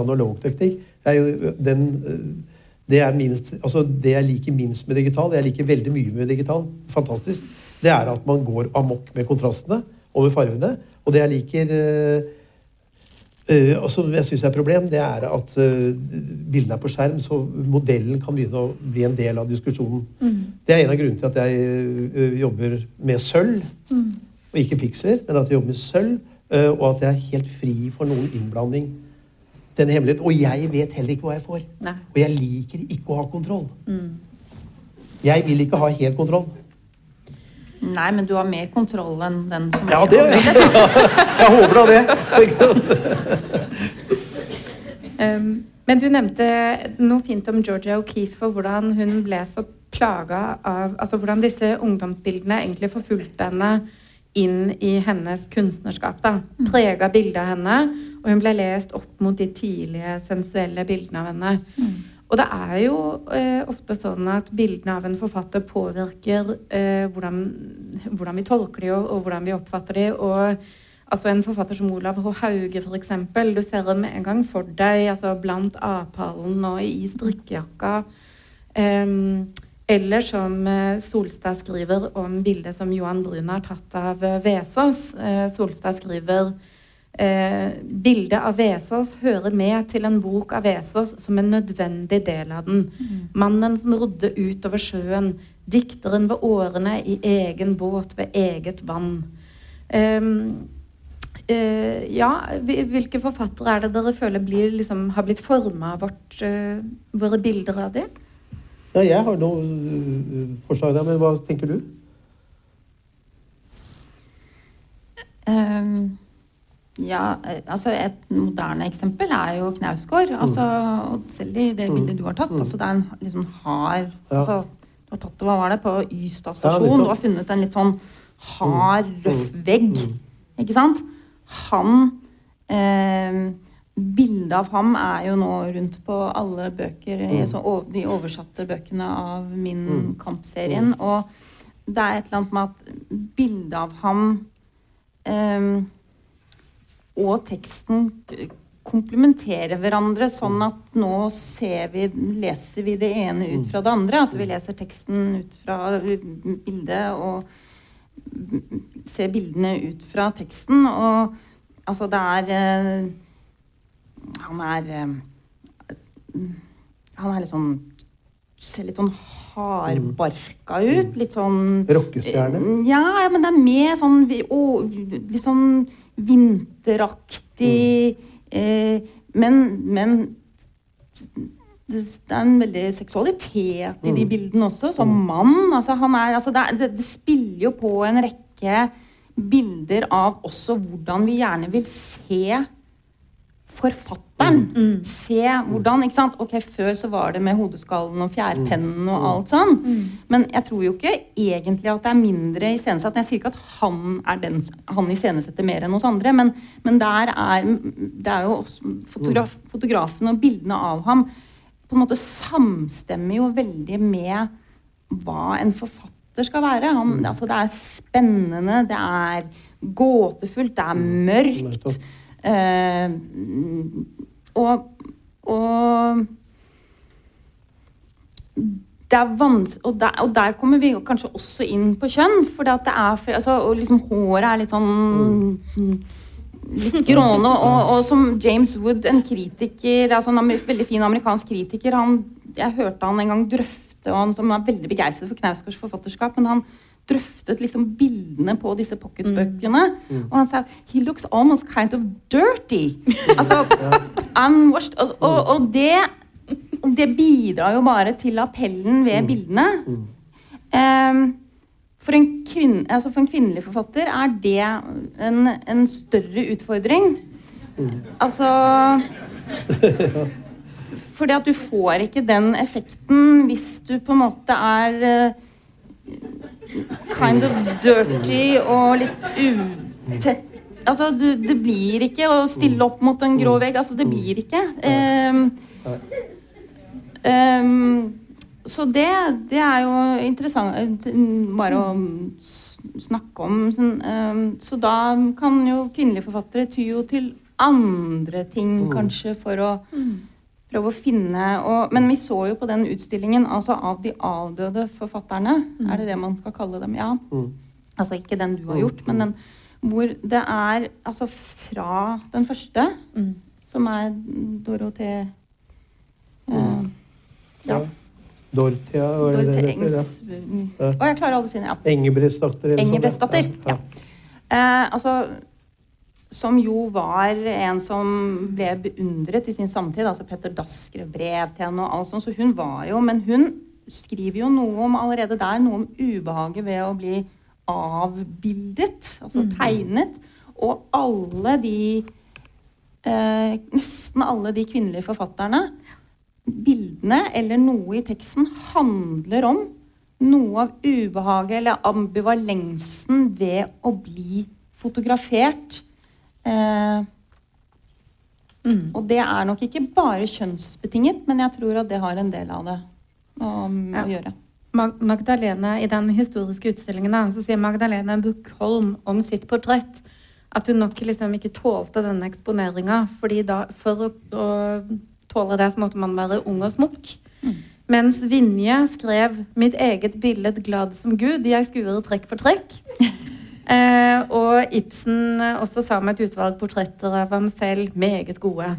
analog teknikk. Det er jo den det, er minst, altså det jeg liker minst med digital, jeg liker veldig mye med digital, fantastisk, det er at man går amok med kontrastene og med fargene. Og det jeg liker og som jeg syns er et problem, det er at bildene er på skjerm, så modellen kan begynne å bli en del av diskusjonen. Det er en av grunnene til at jeg jobber med sølv. Og ikke fikser, men at jeg jobber med sølv, eh, og at jeg er helt fri for noen innblanding. Den hemmeligheten. Og jeg vet heller ikke hva jeg får. Nei. Og jeg liker ikke å ha kontroll. Jeg vil ikke ha helt kontroll. Nei, men du har mer kontroll enn den som Ja, det Jeg håper da det. Um, men du nevnte noe fint om Georgia O'Keeffe og hvordan hun ble så plaga av Altså hvordan disse ungdomsbildene egentlig forfulgte henne inn i hennes kunstnerskap. da, Prega bildet av henne, og hun ble lest opp mot de tidlige sensuelle bildene av henne. Og det er jo eh, ofte sånn at bildene av en forfatter påvirker eh, hvordan, hvordan vi tolker de og, og hvordan vi oppfatter de. Og altså en forfatter som Olav H. Hauge, f.eks. Du ser dem med en gang for deg altså blant apallen og i strikkejakka. Em, eller som eh, Solstad skriver om bildet som Johan Brun har tatt av Vesås. Vesaas. Eh, Solstad skriver eh, bildet av Vesaas hører med til en bok av Vesaas som en nødvendig del av den. Mannen som rodde utover sjøen, dikteren ved årene i egen båt ved eget vann. Em, eh, ja, hvilke forfattere er det dere føler blir, liksom, har blitt forma av vårt, uh, våre bilder av dem? Ja, jeg har noe øh, forslag der, men hva tenker du? Um, ja, eh, altså et moderne eksempel er jo Knausgård. Altså, og selv i det bildet du har tatt. Altså, det er en liksom hard Ja. altså, Du har tatt det, hva var det, på Ystad stasjon. Ja, du har funnet en litt sånn hard, røff vegg. Ikke sant? Han eh, Bildet av ham er jo nå rundt på alle bøker, mm. de oversatte bøkene av Min mm. kampserien. Mm. Og det er et eller annet med at bildet av ham eh, og teksten komplementerer hverandre, sånn at nå ser vi, leser vi det ene ut fra det andre. Altså vi leser teksten ut fra bildet og ser bildene ut fra teksten. Og altså det er eh, Han er eh, Han er litt sånn Ser litt sånn hardbarka ut. Litt sånn Rockestjerne? ja, ja, men det er mer sånn å, litt sånn vinteraktig eh, men, men det er en veldig seksualitet i de bildene også, som mann. Altså, han er, altså, det, det, det spiller jo på en rekke bilder av også hvordan vi gjerne vil se forfatteren. Se hvordan ikke sant? Ok, Før så var det med hodeskallen og fjærpennen og alt sånn. Men jeg tror jo ikke egentlig at det er mindre iscenesatt. Jeg sier ikke at han er den han iscenesetter mer enn oss andre, men, men der er det er jo også fotograf, fotografen og bildene av ham på en måte samstemmer jo veldig med hva en forfatter skal være. Han, altså, det er spennende, det er gåtefullt, det er mørkt. Eh, og, og vans og, der, og der kommer vi kanskje også inn på kjønn. For det er, altså, og liksom håret er litt sånn Litt gråne. Og, og som James Wood, en kritiker, altså en veldig fin amerikansk kritiker han, Jeg hørte han en gang drøfte, og han som er veldig begeistret for Knausgårds forfatterskap, men han drøftet liksom bildene på disse pocketbøkene. Og han sa He looks almost kind of dirty. Altså unwashed. Og, og, og det, det bidrar jo bare til appellen ved bildene. Um, for, en kvinne, altså for en kvinnelig forfatter er det en, en større utfordring. Altså Fordi at du får ikke den effekten hvis du på en måte er eh, kind of dirty og litt utett Altså, du, det blir ikke å stille opp mot en grå vegg. Altså, det blir ikke. Um, um, så det, det er jo interessant bare å snakke om. Sånn, um, så da kan jo kvinnelige forfattere ty jo til andre ting, kanskje, for å prøve å finne og, Men vi så jo på den utstillingen altså av de avdøde forfatterne. Er det det man skal kalle dem? Ja. Altså ikke den du har gjort, men den hvor det er altså fra den første, som er Dorothée eh, Ja. Dorothea hva er det Dorothée det? Engs... Ja. Å, jeg klarer alle sine. Ja. Engebrettsdatter. Engebrettsdatter. Ja. Ja. Eh, altså Som jo var en som ble beundret i sin samtid. altså Petter Dass skrev brev til henne, og alt sånt, så hun var jo Men hun skriver jo noe om allerede der, noe om ubehaget ved å bli avbildet, altså tegnet. Og alle de eh, Nesten alle de kvinnelige forfatterne bildene eller noe i teksten handler om noe av ubehaget eller ambivalensen ved å bli fotografert. Eh, Og det er nok ikke bare kjønnsbetinget, men jeg tror at det har en del av det å, Ja. å gjøre. Magdalene, I den historiske utstillingen da, så sier Magdalene Buchholm om sitt portrett at hun nok liksom ikke tålte denne eksponeringa. fordi da, For å, å tåle det, så måtte man være ung og smukk. Mens Vinje skrev 'Mitt eget billed glad som Gud'. Jeg skuer trekk for trekk. Eh, og Ibsen eh, også sa med et utvalg portretter av ham selv meget gode.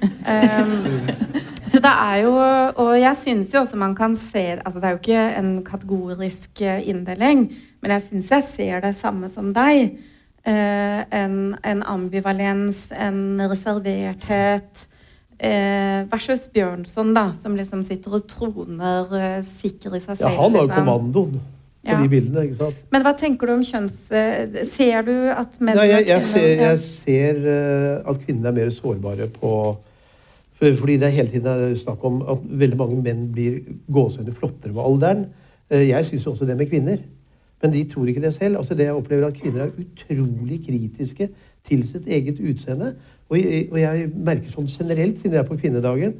Um, så det er jo Og jeg syns jo også man kan se altså Det er jo ikke en kategorisk eh, inndeling, men jeg syns jeg ser det samme som deg. Eh, en, en ambivalens, en reserverthet. Eh, versus Bjørnson, da, som liksom sitter og troner eh, sikker i seg selv. Ja, han har jo liksom. kommandoen på de bildene, ikke sant? Men hva tenker du om kjønns... eh, Ser du at menn Nei, jeg, jeg ser, jeg ser eh, at kvinnene er mer sårbare på for- Fordi det er hele tiden er snakk om at veldig mange menn blir gåsehudene flottere med alderen. Eh, Jeg syns også det med kvinner. Men de tror ikke det selv. Altså det jeg opplever at Kvinner er utrolig kritiske til sitt eget utseende. Og jeg, merker sånn generelt, siden jeg er på kvinnedagen,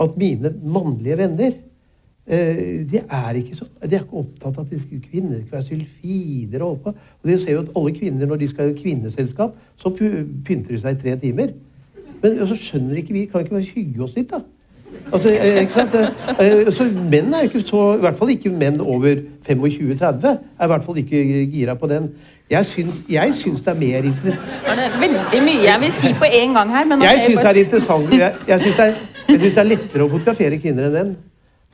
at mine mannlige venner de er ikke så de er ikke opptatt av at de skal- kvinner skal være sylfider og holde på. Og de ser jo at alle kvinner, når de skal i kvinneselskap, så pynter de seg i tre timer. Men så skjønner ikke vi Kan ikke bare hygge oss litt, da? Altså, eh, ikke? Eh, så menn er jo ikke så I hvert fall ikke menn over 25-30 er i hvert fall ikke gira på den. Jeg syns, jeg syns det er mer interessant Det er veldig mye jeg vil si på en gang her, men jeg syns det er interessant Jeg, jeg syns det, det er lettere å fotografere kvinner enn menn.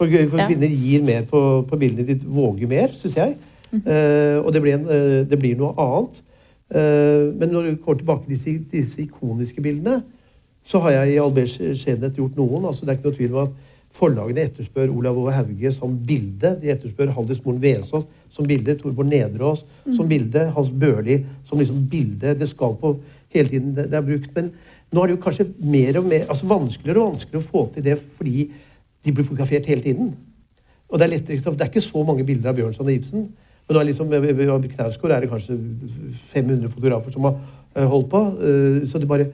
For, for Ja. kvinner gir mer på, på bildene ditt, våger mer, syns jeg. Eh, og det blir, en, eh, det blir noe annet. Eh, men når du går tilbake til disse, disse ikoniske bildene, så har jeg i Alberts skjønnhet gjort noen. altså Det er ikke noe tvil om at forlagene etterspør Olav Ove Hauge som bilde. De etterspør Haldis Moren Vesaas som bilde. Torborg Nedreås som bilde. Hans Børli som liksom bilde. Det skal på hele tiden det, det er brukt. Men nå er det jo kanskje mer og mer, altså vanskeligere og vanskeligere å få til det fordi de blir fotografert hele tiden. Og det er lettere, det er ikke så mange bilder av Bjørnson og Ibsen. Men nå er liksom, ved- Knausgård er det kanskje 500 fotografer som har eh, holdt på. eh, Så det bare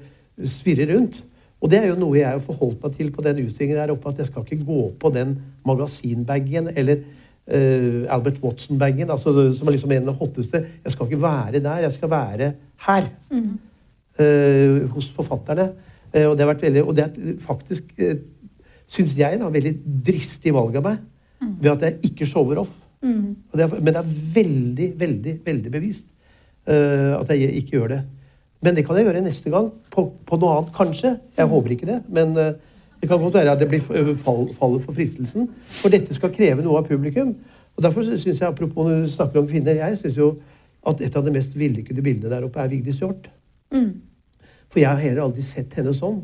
svirrer rundt. Og det er jo noe jeg har forholdt meg til på den utstillingen der oppe, at jeg skal ikke gå på den magasinbagen eller uh, Albert Watson-bagen, altså, som er liksom en av de hotteste. Jeg skal ikke være der, jeg skal være her. eh, hos forfatterne. Uh, og det har vært veldig, og det er faktisk, uh, syns jeg, da, veldig dristig valg av meg. Ved at jeg ikke shower off. Og det er, men det er veldig, veldig, veldig bevist uh, at jeg ikke gjør det. Men det kan jeg gjøre neste gang. På, på noe annet, kanskje. Jeg håper ikke det. Men Uh, det kan godt være at det blir fall, fallet for fristelsen. For dette skal kreve noe av publikum. Og Derfor syns jeg, apropos når du snakker om kvinner, jeg syns jo at et av de mest vellykkede bildene der oppe er Vigdis Hjorth. For jeg har heller aldri sett henne sånn.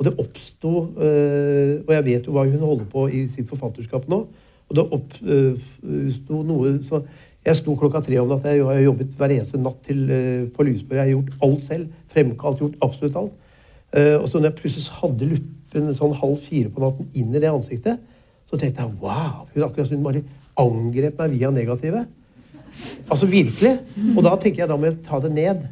Og det oppsto øh, Og jeg vet jo hva hun holder på i sitt forfatterskap nå. Og det oppsto noe så Jeg sto klokka tre om natta. Jeg har jobbet hver eneste natt til, øh, på Lysborg. Jeg har gjort alt selv. Fremkalt, gjort absolutt alt. Eh, og så når jeg plutselig hadde luppen sånn halv fire på natten inn i det ansiktet, så tenkte jeg wow! Hun akkurat som hun bare angrep meg via negativet. Altså virkelig. Og da tenker jeg da må jeg ta det ned.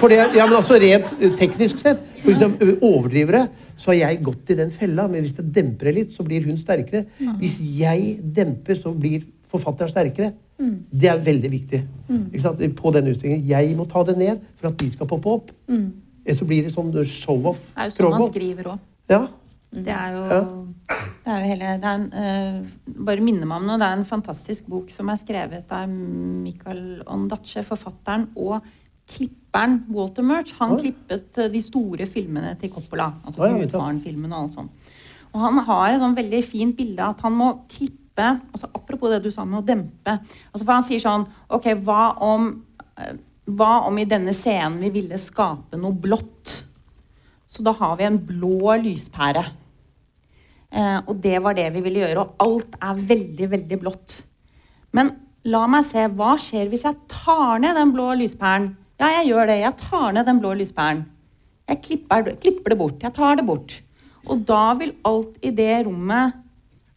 For det, ja, men altså Rent eh, teknisk sett, hvis jeg ø, overdriver det, så har jeg gått i den fella. Men hvis jeg demper det litt, så blir hun sterkere. Hvis jeg demper, så blir forfatteren sterkere. Det er veldig viktig ikke sant? på den utstillingen. Jeg må ta det ned for at de skal poppe opp. Ellers så blir det sånn show-off. Det er jo sånn man skriver òg. Ja. Det er jo, Ja. det er jo hele det er en, uh, Bare minne meg om noe. Det er en fantastisk bok som er skrevet av Mikael Ondaatje, forfatteren, og klipperen Walter Murch. Han Oi. klippet eh, de store filmene til Coppola. Altså det. Gudfaren-filmen og alt sånt. Og han har et sånn veldig fint bilde at han må klippe altså Apropos det du sa med å dempe. Altså for Han sier sånn Ok, hva om eh, Hva om i denne scenen vi ville skape noe blått? Så da har vi en blå lyspære. Eh, og det var det vi ville gjøre. Og alt er veldig, veldig blått. Men la meg se, hva skjer hvis jeg tar ned den blå lyspæren? Ja, jeg gjør det. Jeg tar ned den blå lyspæren. Jeg klipper, klipper det bort. Jeg tar det bort. Og da vil alt i det rommet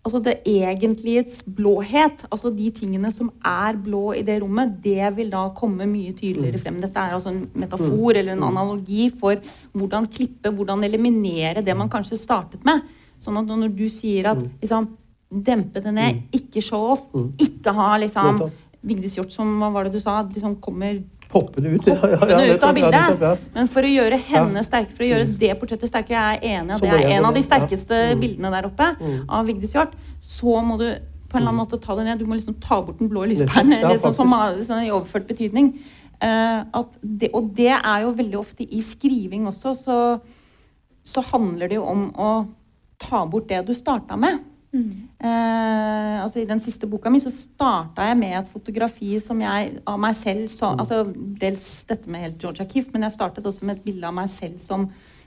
Altså det egentligets blåhet, altså de tingene som er blå i det rommet, det vil da komme mye tydeligere frem. Dette er altså en metafor eller en analogi for hvordan klippe, hvordan eliminere det man kanskje startet med. Sånn at når du sier at liksom, dempe det ned, ikke show off, ikke ha liksom Vigdis Hjorth som hva var det du sa, liksom kommer Poppende ut. Poppende ut av bildet. Men for å gjøre henne sterk, for å gjøre det portrettet sterkere, jeg er enig, og det er en av de sterkeste bildene der oppe av Vigdis Hjorth, så må du på en eller annen måte ta det ned. Du må liksom ta bort den blå lyspæren liksom, som, sånn, i overført betydning. Uh, det, og det er jo veldig ofte i skriving også, så, så handler det jo om å ta bort det du starta med. Mm. Eh, altså I den siste boka mi så starta jeg med et fotografi som jeg av meg selv så, mm. altså Dels dette med helt Georgia Kiff, men jeg startet også med et bilde av meg selv som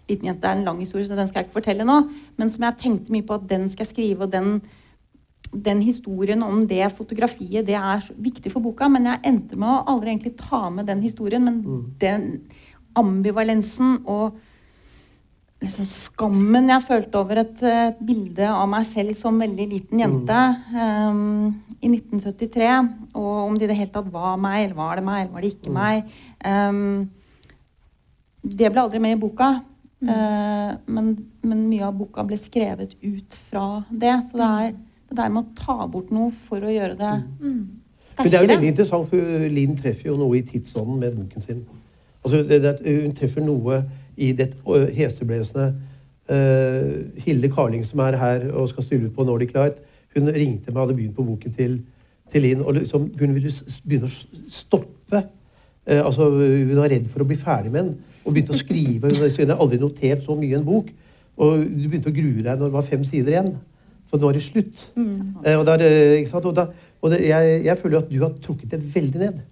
liten jente. Det er en lang historie, så den skal jeg ikke fortelle nå. Men som jeg tenkte mye på at den skal jeg skrive. og den, den historien om det fotografiet det er viktig for boka. Men jeg endte med å aldri egentlig ta med den historien. Men mm. den ambivalensen og liksom skammen jeg følte over et uh, bilde av meg selv som veldig liten jente um, i 1973, og om det i det hele tatt var meg, eller var det meg, eller var det ikke mm. meg um, Det ble aldri med i boka. Mm. Uh, men, men, mye av boka ble skrevet ut fra det. Så det er det der med å ta bort noe for å gjøre det mm. sterkere. Men det er jo veldig interessant, for Linn treffer jo noe i tidsånden med boken sin. Altså, det, det, hun treffer noe i det heseblesende uh, Hilde Karling, som er her og skal stille ut på Nordic Light, hun ringte meg og hadde begynt på boken til, til Linn. og liksom, Hun ville begynne å stoppe. Uh, altså, hun var redd for å bli ferdig med den og begynte å skrive. Hun hadde aldri notert så mye i en bok. Og du begynte å grue deg når det var fem sider igjen. For nå er det slutt. Mm. Uh, og, der, og, da, og det, jeg, jeg, føler at du har trukket det veldig ned.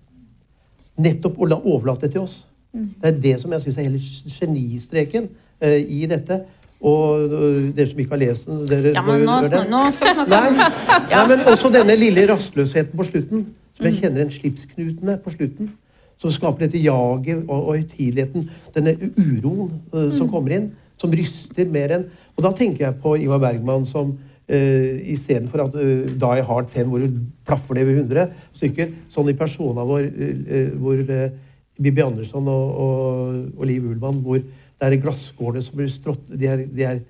Nettopp å la overlate det til oss. Det er det som jeg syns er hele genistreken uh, i dette. Og uh, dere som ikke har lest den dere, Ja, men nå, skal, nå skal vi snakke nei, nei, men også denne lille rastløsheten på slutten. Som jeg mm. kjenner en slipsknutene på slutten. Som skaper dette jaget og, og høytideligheten. Denne uroen uh, som mm. kommer inn. Som ryster mer enn Og da tenker jeg på Ivar Bergman som uh, istedenfor at uh, Die Hard 5, hvor du plaffer det ved 100 stykker, sånn i persona vår uh, hvor Bibi Andersson og, og, og Liv Ullmann, hvor det er glasskårene som blir strått de er, de, er,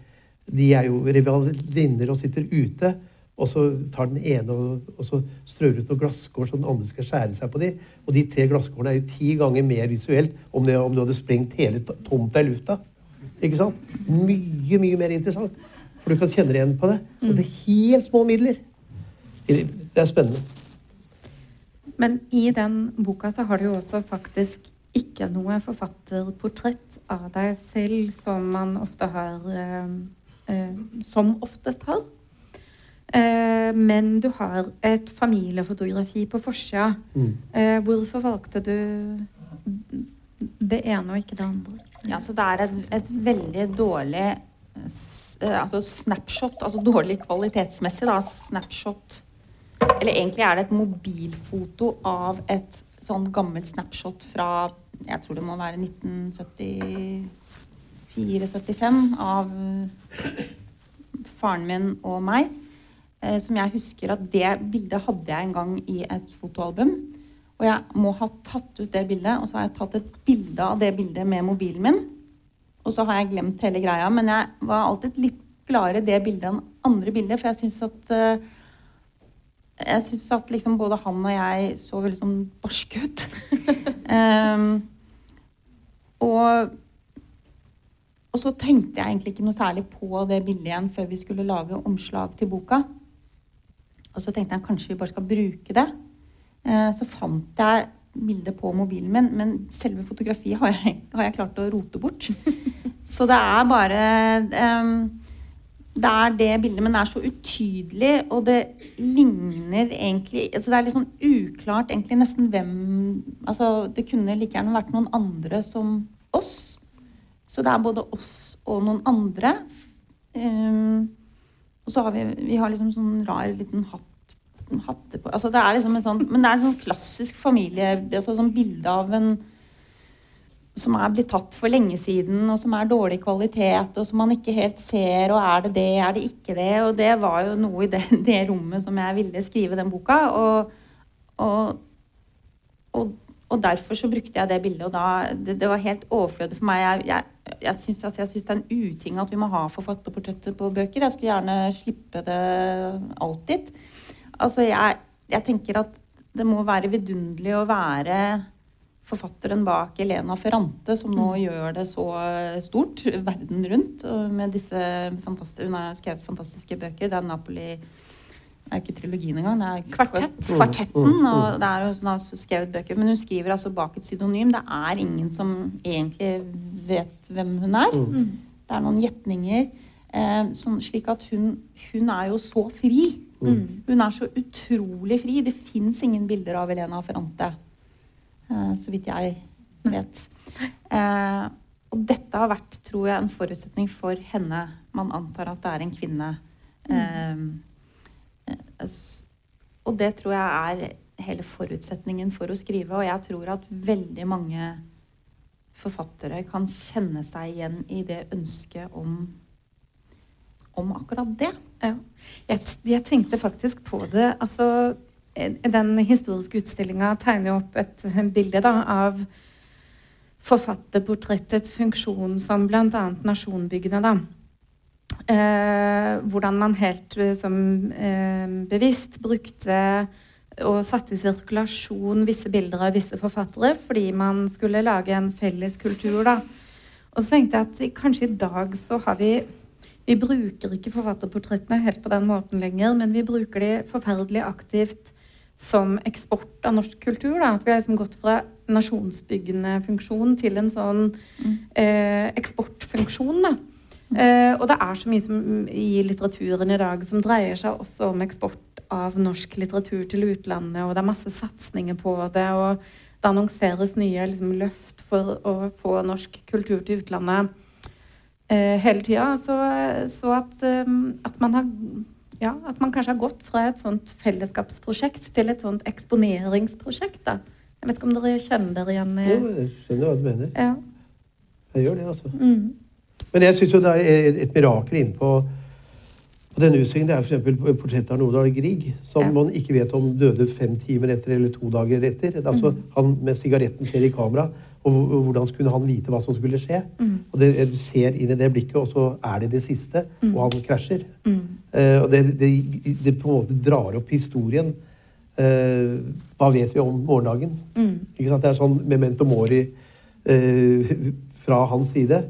de er, jo rivalinner og sitter ute. Og så tar den ene og, og så strør ut noen glasskår så den andre skal skjære seg på dem. Og de tre glasskårene er jo ti ganger mer visuelt om, det, om du hadde sprengt hele tomta i lufta. Ikke sant? Mye, mye mer interessant. For du kan kjenne deg igjen på det. Og det er helt små midler. Det er spennende. Men i den boka så har du jo også faktisk ikke noe forfatterportrett av deg selv, som man ofte har eh, eh, Som oftest har. Eh, men du har et familiefotografi på forsida. Mm. Eh, hvorfor valgte du det ene og ikke det andre? Ja, så Det er et, et veldig dårlig eh, altså snapshot, altså dårlig kvalitetsmessig da, snapshot eller egentlig er det et mobilfoto av et sånn gammelt snapshot fra jeg tror det må være 1974-75 av faren min og meg. Eh, som jeg husker at det bildet hadde jeg en gang i et fotoalbum. Og jeg må ha tatt ut det bildet, og så har jeg tatt et bilde av det bildet med mobilen min. Og så har jeg glemt hele greia. Men jeg var alltid litt gladere det bildet enn andre bilder, for jeg syns at uh, jeg syns at liksom både han og jeg så veldig sånn barske ut. um, og, og, så tenkte jeg egentlig ikke noe særlig på det bildet igjen før vi skulle lage omslag til boka. Og så tenkte jeg kanskje vi bare skal bruke det. Uh, så fant jeg bildet på mobilen min, men selve fotografiet har jeg, har jeg klart å rote bort. så det er bare um, det det bildet, men det er så utydelig, og det ligner egentlig altså Det er litt sånn uklart egentlig nesten hvem altså Det kunne like gjerne vært noen andre som oss. Så det er både oss og noen andre. Um, og så har vi, vi har liksom sånn rar liten hatt, hatte på altså det er liksom en sånn, Men det er en sånn klassisk familie altså sånn bilde av en som er blitt tatt for lenge siden, og som er dårlig kvalitet, og som man ikke helt ser, og er det det, er det ikke det? Og det var jo noe i det, det rommet som jeg ville skrive den boka. Og, og, og, og, derfor så brukte jeg det bildet, og da Det, det var helt overflødig for meg. Jeg, jeg, jeg syns det er en uting at vi må ha forfatterportretter på bøker. Jeg skulle gjerne slippe det alltid. Altså, jeg, jeg tenker at det må være vidunderlig å være forfatteren bak Elena Ferrante, som nå mm. gjør det så stort verden rundt. med disse Hun har skrevet fantastiske bøker. Det er Napoli det er ikke trilogien engang. Det er Kvartett. kvartetten. Mm. og det er jo, Hun har skrevet bøker, men hun skriver altså bak et pseudonym. Det er ingen som egentlig vet hvem hun er. Mm. Det er noen gjetninger. Eh, sånn, slik at hun, hun, er jo så fri. Mm. Hun er så utrolig fri. Det fins ingen bilder av Elena Ferrante. Eh, så vidt jeg vet. Eh, og dette har vært, tror jeg, en forutsetning for henne. Man antar at det er en kvinne. Mm. Og det tror jeg er hele forutsetningen for å skrive. Og jeg tror at veldig mange forfattere kan kjenne seg igjen i det ønsket om, om akkurat det. Ja. Jeg, jeg, tenkte faktisk på det. Altså den historiske utstillinga tegner opp et bilde da, av forfatterportrettets funksjon som bl.a. nasjonbyggende. Da. Eh, hvordan man helt som, eh, bevisst brukte og satte i sirkulasjon visse bilder av visse forfattere fordi man skulle lage en felles kultur. Da. Og så tenkte jeg at kanskje i dag så har vi Vi bruker ikke forfatterportrettene helt på den måten lenger, men vi bruker de forferdelig aktivt som eksport av norsk kultur. Da. At vi har liksom gått fra nasjonsbyggende funksjon til en sånn mm. eh, eksportfunksjon. Da. Eh, og det er så mye som, i litteraturen i dag som dreier seg også om eksport av norsk litteratur til utlandet, og det er masse satsinger på det. og det annonseres nye liksom, løft for å få norsk kultur til utlandet eh, hele tida. Så, så at, um, at man har ja, at man kanskje har gått fra et sånt fellesskapsprosjekt til et sånt eksponeringsprosjekt. da. Jeg vet ikke om dere kjenner dere igjen Jo, jeg skjønner hva du mener. Ja. Jeg gjør det, altså. Mm. Men jeg syns jo det er et mirakel inne på, på denne utstillingen. Er f.eks. portrettet av Nordahl Grieg, som ja. man ikke vet om døde fem timer etter eller to dager etter. Altså, mm. Han med sigaretten ser i kamera. Og hvordan skulle han vite hva som skulle skje? Mm. Og det, Du ser inn i det blikket, og så er det det siste, mm. og han krasjer. Mm. Uh, og det, det, det, på en måte drar opp historien. Uh, hva vet vi om morgendagen? Mm. Ikke sant? Det er sånn memento mori uh, fra hans side.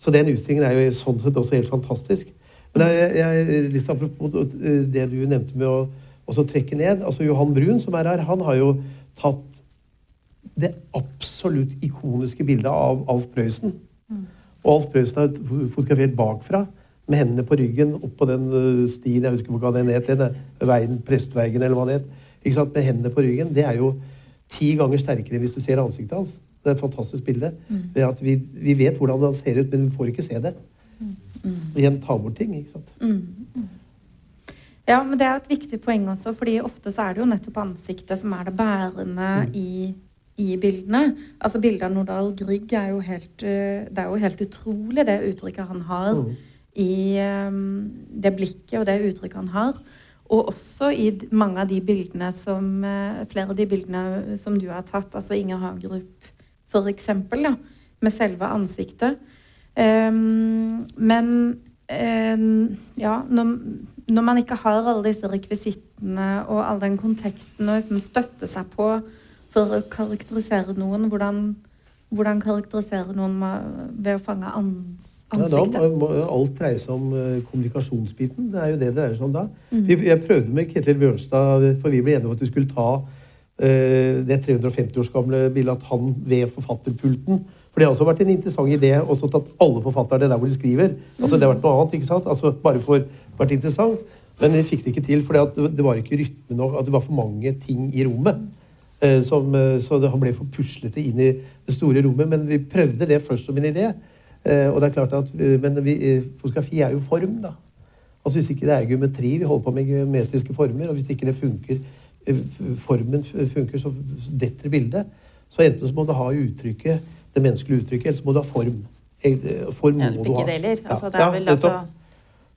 Så den utstillingen er jo sånn sett også helt fantastisk. Men jeg, jeg, jeg lyst til apropos det du nevnte med å trekke ned. altså Johan Brun, som er her, han har jo tatt det absolutt ikoniske bildet av Alf Prøysen. Mm. Og Alf Prøysen er fotografert bakfra med hendene på ryggen oppå den øh, stien jeg husker hva den het, veien, Prestveigen eller hva det het. Ikke sant? Med hendene på ryggen. Det er jo ti ganger sterkere hvis du ser ansiktet hans. Det er et fantastisk bilde. Mm. Ved at vi, vi, vet hvordan han ser ut, men vi får ikke se det. Mm. mm. Igjen ta bort ting, ikke sant. Mm. mm. Ja, men det er et viktig poeng også, fordi ofte så er det jo nettopp ansiktet som er det bærende mm. i i bildene. Altså Bildet av Nordahl Grieg er jo helt, eh, det er jo helt utrolig, det uttrykket han har mm. i um, det blikket og det uttrykket han har. Og også i mange av de bildene som uh, Flere av de bildene som du har tatt, altså Inger Hagerup f.eks., med selve ansiktet. Um, men um, ja, når, når, man ikke har alle disse rekvisittene og all den konteksten å liksom støtte seg på for å karakterisere noen. Hvordan, hvordan karakterisere noen ved å fange ans ansiktet? Ja, da må alt dreie seg om uh, kommunikasjonsbiten. Det er jo det det dreier seg om da. Mm. Vi, jeg prøvde med Ketil Bjørnstad, for vi ble enige om at vi skulle ta uh, det 350 års gamle bildet at han ved forfatterpulten For det har også vært en interessant idé også at alle forfatterne der hvor de skriver. Altså Det har vært noe annet, ikke sant? Altså Bare for vært interessant. Men vi fikk det ikke til, for det var ikke rytme nok. At det var for mange ting i rommet. Eh, som, eh, så det, han ble for puslete inn i det store rommet. Men vi prøvde det først som en idé. Eh, og det er klart at, Men vi, fotografi er jo form, da. Altså Hvis ikke det er geometri, vi holder på med geometriske former, og hvis ikke det funker, formen funker, så detter bildet. Så enten så må du ha uttrykket, det menneskelige uttrykket, eller så må du ha form. Form må du ha. Deler. Altså, det er vel altså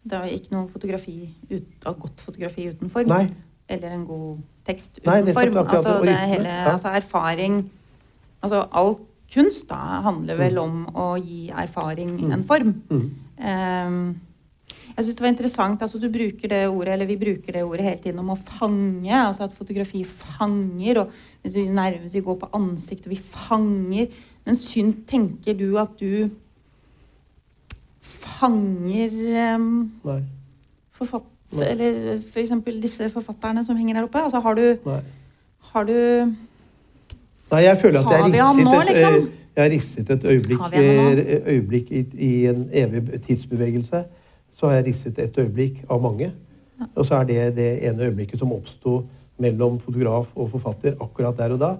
det er ikke noe fotografi ut, godt fotografi uten form. Nei. Eller en god tekst uten form. Altså, det er hele, altså, erfaring Altså all kunst da handler vel mm. om å gi erfaring mm. en form. Um, jeg synes det var interessant, altså Du bruker det ordet, eller vi bruker det ordet hele tiden om å fange. altså At fotografi fanger. og Hvis vi nærmest vi går på ansiktet, vi fanger. Men synd, tenker du at du fanger um, Nei. Nei. Eller f.eks. For disse forfatterne som henger der oppe? Altså har du Nei. Har du Nei, jeg føler at jeg risset, nå, liksom? et, jeg risset et øyeblikk, eh, øyeblikk i, i en evig tidsbevegelse så har jeg risset et øyeblikk av mange. Og så er det det ene øyeblikket som oppsto mellom fotograf og forfatter akkurat der og da.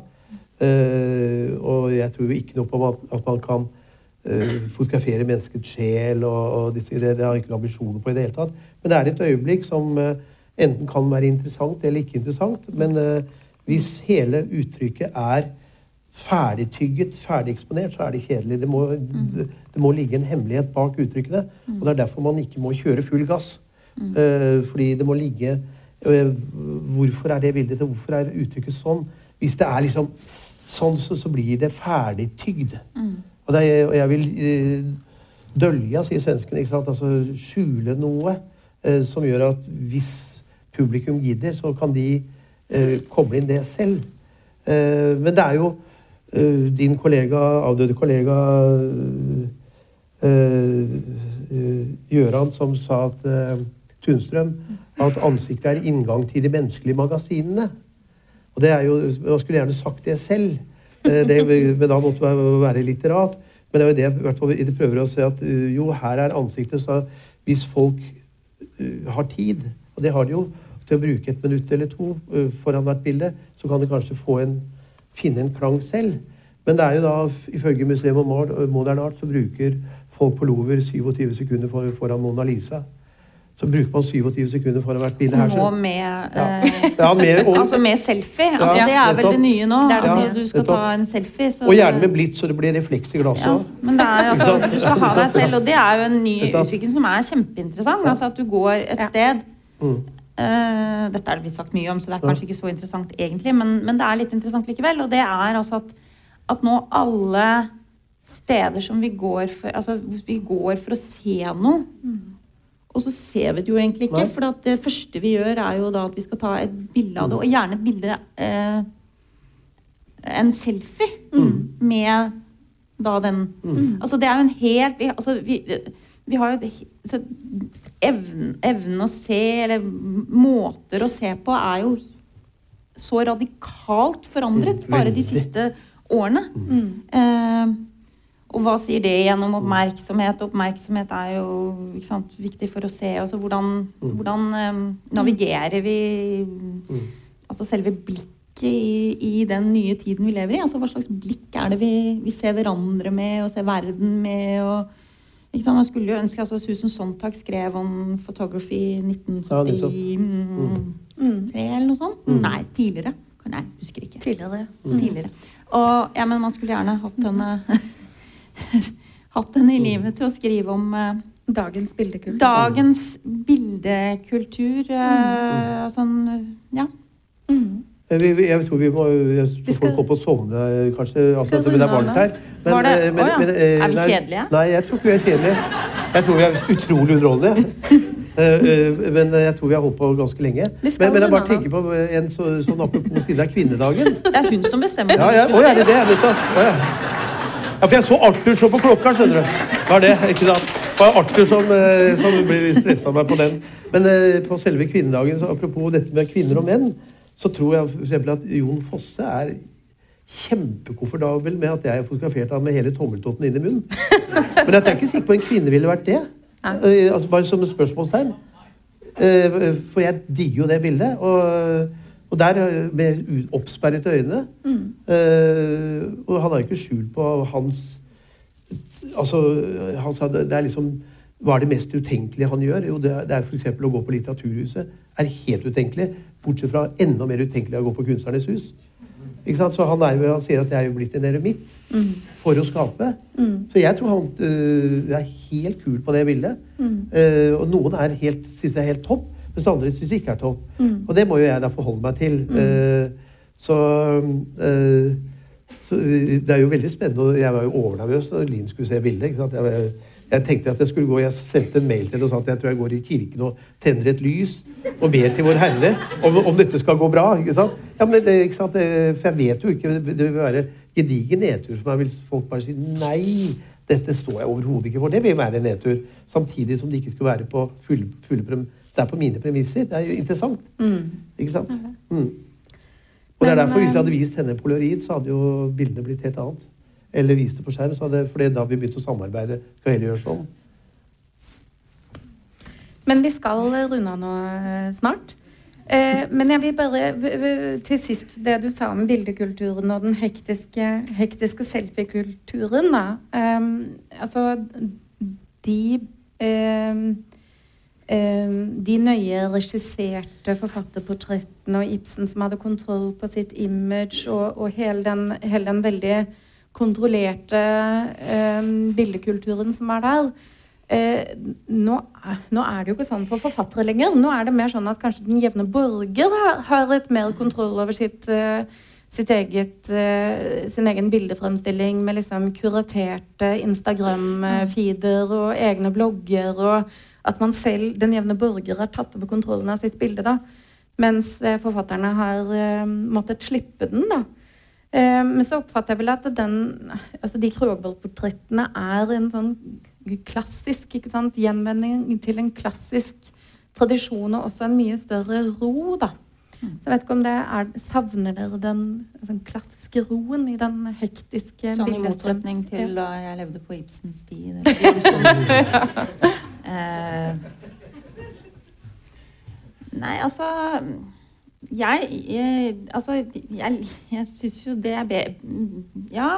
Uh, og jeg tror ikke noe på at, at man kan uh, fotografere menneskets sjel. og, og disse, det, det, har jeg ikke noen ambisjoner på i det hele tatt. Men det er et øyeblikk som uh, enten kan være interessant eller ikke interessant. Men hvis hele uttrykket er ferdigtygget, ferdigeksponert, så er det kjedelig. Det må, det, må, ligge en hemmelighet bak uttrykkene. Og det er derfor man ikke må kjøre full gass. Uh, fordi det må ligge Hvorfor er det bildet til? Hvorfor er uttrykket sånn? Hvis det er liksom sånn, så, så blir det ferdigtygd. Og, og, jeg vil dølja, sier svenskene. ikke sant? Altså skjule noe som gjør at hvis publikum gidder, så kan de koble inn det selv. men det er jo Eh, din kollega, avdøde kollega Gjøran, eh, som sa at eh, Tunstrøm at ansiktet er inngang til de menneskelige magasinene. Og det er jo, Man skulle gjerne sagt det selv, det, men da måtte det være litterat. Men det er jo det jeg prøver å si at jo, her er ansiktet. så Hvis folk har tid, og det har de jo, til å bruke et minutt eller to foran hvert bilde, så kan de kanskje en finne en klang selv. Men det er jo da, ifølge Museum of Modern Art så bruker folk på Lover 27 sekunder foran Mona Lisa. Så bruker man 27 sekunder foran hvert bilde her. Nå med, ja. Ja, med og, altså med selfie. Altså, det er vel det nye nå. Det altså, du skal ta en selfie. Så, og gjerne med blitt, så det blir refleks i glasset. Ja, men er, altså, du skal ha deg selv, og det er jo en ny utvikling som er kjempeinteressant. Altså At du går et sted mm. Uh, dette er det blitt sagt mye om, så det er kanskje ikke så interessant egentlig, men, men, det er litt interessant likevel. Og det er altså at, at nå alle steder som vi går for Altså vi går for å se noe, mm. Og så ser vi det jo egentlig ikke. For det første vi gjør, er jo da at vi skal ta et bilde av det, og gjerne et bilde eh, En selfie mm. med da den mm. Altså det er jo en helt vi, altså, vi, vi har jo evnen, evnen å se, eller måter å se på, er jo så radikalt forandret bare de siste årene. Mm. Eh, og hva sier det gjennom oppmerksomhet? Oppmerksomhet er jo sant, viktig for å se. Altså, hvordan, mm. hvordan um, navigerer vi mm. altså selve blikket i, i, den nye tiden vi lever i? Altså, hva slags blikk er det vi, vi ser hverandre med, og ser verden med? og man skulle jo ønske altså Susan Sontag skrev om photography i 1973 mm. eller noe sånt. Mm. Nei, tidligere. Nei, husker ikke. Tidligere. Mm. tidligere. Og, ja, men man skulle gjerne hatt henne hatt henne i livet til å skrive om uh, Dagens bildekultur. Dagens bildekultur. Uh, sånn, ja. Mm. Jeg, jeg, tror vi må jeg tror folk går på å sovne, kanskje. Altså, det er varmt her. Men, Var det? Eh, men, oh, ja. men, eh, er vi kjedelige? Nei, jeg tror ikke vi er kjedelige. Jeg tror vi er utrolig underholdende. Eh, men jeg tror vi har holdt på ganske lenge. Men, men, jeg bare tenker på en så, sånn apropos siden det er kvinnedagen. Det er hun som bestemmer. Ja, ja. Å, er det det? Vet. Å, ja. Ja, for jeg så Arthur så på klokka, skjønner du. Var det, ikke sant? Det var Arthur som, som ble stressa meg på den. Men på selve kvinnedagen, så apropos dette med kvinner og menn, så tror jeg f.eks. at Jon Fosse er kjempekomfortabel med at jeg er fotografert av med hele tommeltotten inn i munnen. Men jeg er ikke sikker på en kvinne ville vært det. Eh, altså Bare som et spørsmålstegn. Eh, for jeg digger jo det bildet. Og, og der eh, med oppsperrede øyne. Eh, og han har ikke skjul på hans Altså, han sa det, det er liksom Hva er det mest utenkelige han gjør? Jo, det er, det er f.eks. å gå på Litteraturhuset. er helt utenkelig. Bortsett fra enda mer utenkelig å gå på Kunstnernes hus. Ikke sant? Så han, er, han sier at jeg er jo blitt en eremitt for å skape. Så jeg tror han øh, er helt kul på det bildet. Eh, og noen er helt, synes jeg er helt topp, mens andre syns det ikke er topp. Og det må jo jeg da forholde meg til. Eh, så, eh, så øh, det er jo veldig spennende. Jeg var jo overnervøs da Linn skulle se bildet. Sant? Jeg, jeg tenkte at jeg skulle gå, jeg sendte en mail til henne og sa at jeg tror jeg går i kirken og tenner et lys og ber til Vår Herre om, om dette skal gå bra. ikke sant? Ja, men det, ikke sant? For jeg vet jo ikke Det vil være gedigen nedtur for meg hvis folk bare sier nei. Dette står jeg overhodet ikke for. Det vil være en nedtur. Samtidig som det ikke skulle være på full, full, Det er på mine premisser. Det er interessant. Ikke sant? Mm. Og det er derfor Hvis jeg eh, hadde vist henne en polaroid, så hadde jo bildene blitt helt annet. Eller vist det på skjerm. Så hadde, for da har vi begynte å samarbeide. Skal heller gjøre sånn. Men vi skal runde av nå eh, snart. Eh, men jeg vil bare til sist det du sa om bildekulturen og den hektiske, hektiske selfiekulturen. da. Ehm, altså de ehm, de nøye regisserte forfatterportrettene og Ibsen som hadde kontroll på sitt image, og, og hele, den, hele den veldig kontrollerte eh, bildekulturen som er der. Eh, nå, nå er det jo ikke sånn for forfattere lenger. Nå er det mer sånn at kanskje den jevne borger har, har litt mer kontroll over sitt, eh, sitt eget, eh, sin egen bildefremstilling med liksom kuraterte Instagram-feeder og egne blogger, og at man selv, den jevne borger, har tatt over kontrollen av sitt bilde. da. Mens eh, forfatterne har eh, måttet slippe den. da. Eh, men så oppfatter jeg vel at den, altså de Krogvold-portrettene er en sånn klassisk ikke sant, gjenvending til en klassisk tradisjon og også en mye større ro. da. Så jeg vet ikke om det er, Savner dere den, den klassiske roen i den hektiske Sånn i motsetning til da jeg levde på Ibsens tid. Eh, nei, altså Jeg, jeg Altså, jeg, jeg syns jo det er bedre Ja.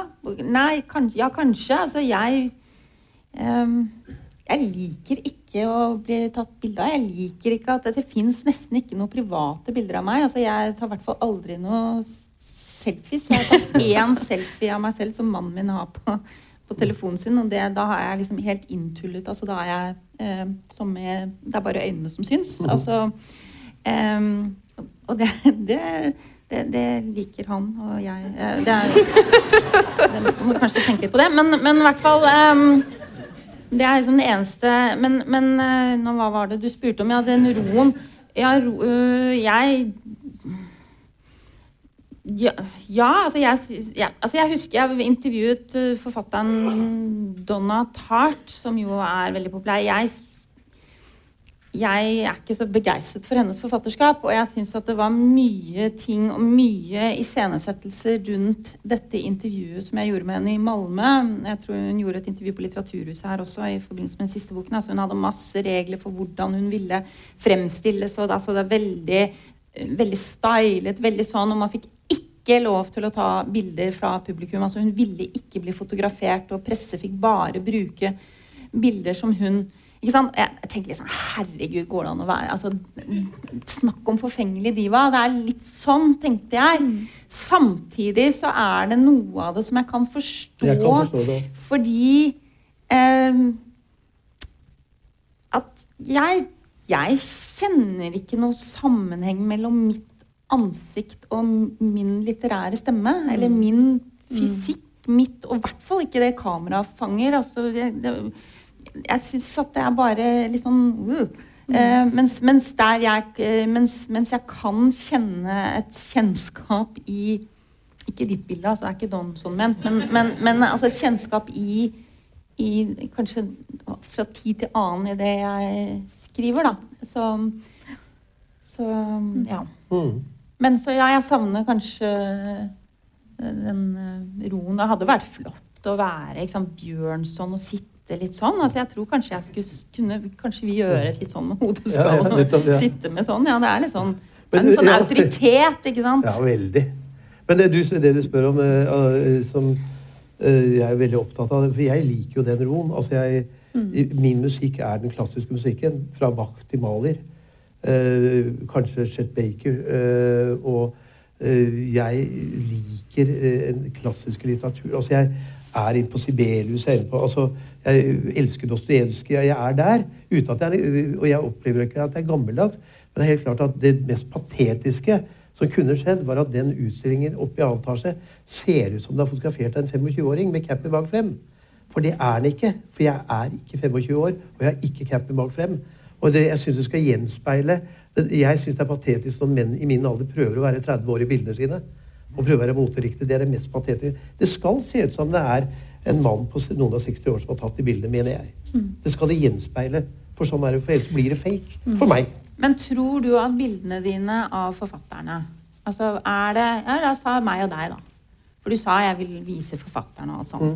Nei, kan, ja, kanskje. Altså, jeg ehm, Jeg liker ikke å bli tatt bilde av. Jeg liker ikke at det, det fins nesten ikke noen private bilder av meg. Altså, jeg tar i hvert fall aldri noe selfies. Jeg har tatt én selfie av meg selv som mannen min har på, på telefonen sin, og det, da har jeg liksom helt inntullet. Altså, da er jeg eh, som med Det er bare øynene som syns. Altså, eh, og det, det, det, det liker han og jeg. Eh, Det er det må kanskje tenke litt på det. Men, men i hvert fall ehm, Det er liksom det eneste Men, men eh, nå, hva var det du spurte om? Ja, den roen. Ja, ro, øh, jeg ja, ja, altså jeg, ja, altså jeg husker jeg intervjuet øh, forfatteren Donna Tart, som jo er veldig populær. Jeg, jeg er ikke så begeistret for hennes forfatterskap, og jeg syns at det var mye ting og mye iscenesettelser rundt dette intervjuet som jeg gjorde med henne i Malmö. Jeg tror hun gjorde et intervju på Litteraturhuset her også i forbindelse med den siste boken. Altså hun hadde masse regler for hvordan hun ville fremstilles, og altså det er veldig veldig stylet, veldig sånn, og man fikk ikke lov til å ta bilder fra publikum. Altså hun ville ikke bli fotografert, og presse fikk bare bruke bilder som hun ikke sant? Jeg tenker liksom Herregud, går det an å være altså, Snakk om forfengelig diva. Det er litt sånn, tenkte jeg. Samtidig så er det noe av det som jeg kan forstå. Jeg kan forstå det. Fordi eh, at jeg, jeg kjenner ikke noe sammenheng mellom mitt ansikt og min litterære stemme. Eller min fysikk. Mitt, og i hvert fall ikke det kameraet fanger. Altså, det, det, jeg syns at det er bare litt sånn uh. Eh, mens, mens, der jeg, eh, mens, mens jeg kan kjenne et kjennskap i Ikke ditt bilde, altså, det er ikke Don sånn ment, men, men, men altså et kjennskap i, i Kanskje fra tid til annen i det jeg skriver, da. Så, så ja. Mm. Men så ja, jeg savner kanskje den eh, roen. Det hadde vært flott å være sant, Bjørnson og sitte litt sånn. Altså, jeg tror kanskje jeg skulle kunne Kanskje vi gjør et litt sånn med hodet Ja, ja, ja. sitte med sånn. Ja, det er litt sånn Men, en sånn autoritet, ikke sant? Ja, veldig. Men det du, det du spør om, eh, som uh, jeg er veldig opptatt av, for jeg liker jo den roen. Altså jeg, mm. Min musikk er den klassiske musikken, fra Bach til Maler. Uh, kanskje Chet Baker. og jeg liker en klassisk litteratur. Altså jeg er inne på Sibelius, jeg på altså, Jeg elsker Dostojevskij. Jeg er der. Jeg, og jeg opplever ikke at jeg er gammeldags. Men det er helt klart at det mest patetiske som kunne skjedd, var at den utstillingen oppe i annen ser ut som det er fotografert av en 25-åring med capen bak frem. For det er den ikke. For jeg er ikke 25 år, og jeg har ikke capen bak frem. Og det, jeg syns det skal gjenspeile Jeg syns det er patetisk når menn i min alder prøver å være 30 år i bildene sine. Og prøve å være moteriktig. Det er det mest patetiske. Det skal se ut som det er en mann på noen av 60 år som har tatt de bildene, mener jeg. Det skal det gjenspeile. For sånn er det, for ellers blir det fake. For meg. Men tror du at bildene dine av forfatterne Altså er det Ja, la oss ta meg og deg, da. For du sa jeg vil vise forfatterne og sånn.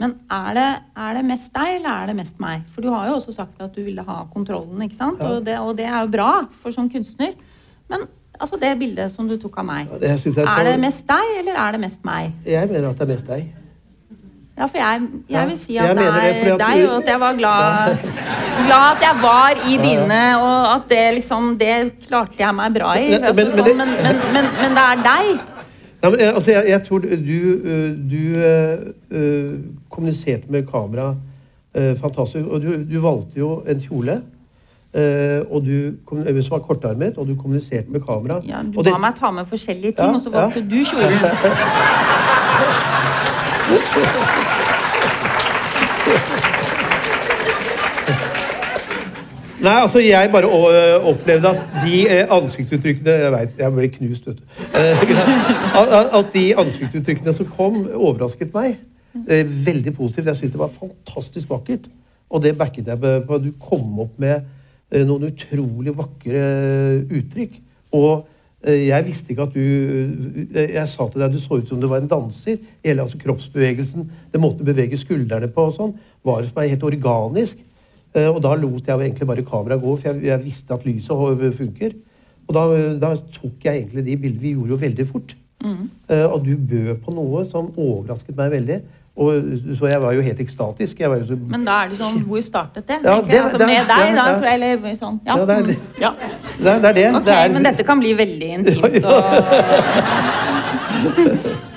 Men er det, er det mest deg, eller er det mest meg? For du har jo også sagt at du ville ha kontrollen, ikke sant? Ja. Og, det, og det er jo bra for som kunstner. Men altså det bildet som du tok av meg, Ja, det jeg er det mest deg, eller er det mest meg? Jeg mener at det er mest deg. Ja, for jeg, jeg vil si at det er det, at deg, og at jeg var glad, glad at jeg var i dine, og at det liksom Det klarte jeg meg bra i. Men- Altså, men- men sånn, men, men, men, det er deg. Nei, men, jeg- altså, jeg, jeg tror du, du øh, kommuniserte med kamera uh, fantastisk. Og du, du valgte jo en kjole øh, og du, øh, som var kortarmet, og du kommuniserte med kamera. Ja, du ba meg ta med forskjellige ting, Ja, og så valgte ja. du kjolen. Nei, altså jeg bare øh, opplevde at de ansiktsuttrykkene Jeg vet, jeg ble knust, vet du. Eh, at, de ansiktsuttrykkene som kom, overrasket meg. Eh, veldig positivt. Jeg syntes det var fantastisk vakkert. Og det backet jeg på. Du kom opp med eh, noen utrolig vakre eh, uttrykk. Og eh, jeg visste ikke at du eh, Jeg sa til deg du så ut som du var en danser. Hele altså, kroppsbevegelsen, den måten du beveger skuldrene på og sånn, var for meg helt organisk. Eh, Og da lot jeg egentlig bare kameraet gå, for jeg, jeg visste at lyset funker. Og da, da tok jeg egentlig de bildene Vi gjorde jo veldig fort. Mm. Og du bød på noe som overrasket meg veldig. Og, så jeg var jo helt ekstatisk. Jeg var jo så, Men da er det sånn Hvor startet det? Ja, det- altså, det- med deg, ja, da, ja. tror jeg. Eller sånn. Ja. Ja, det er ja. det, er- det er det. Ok, det er, men dette kan bli veldig intimt og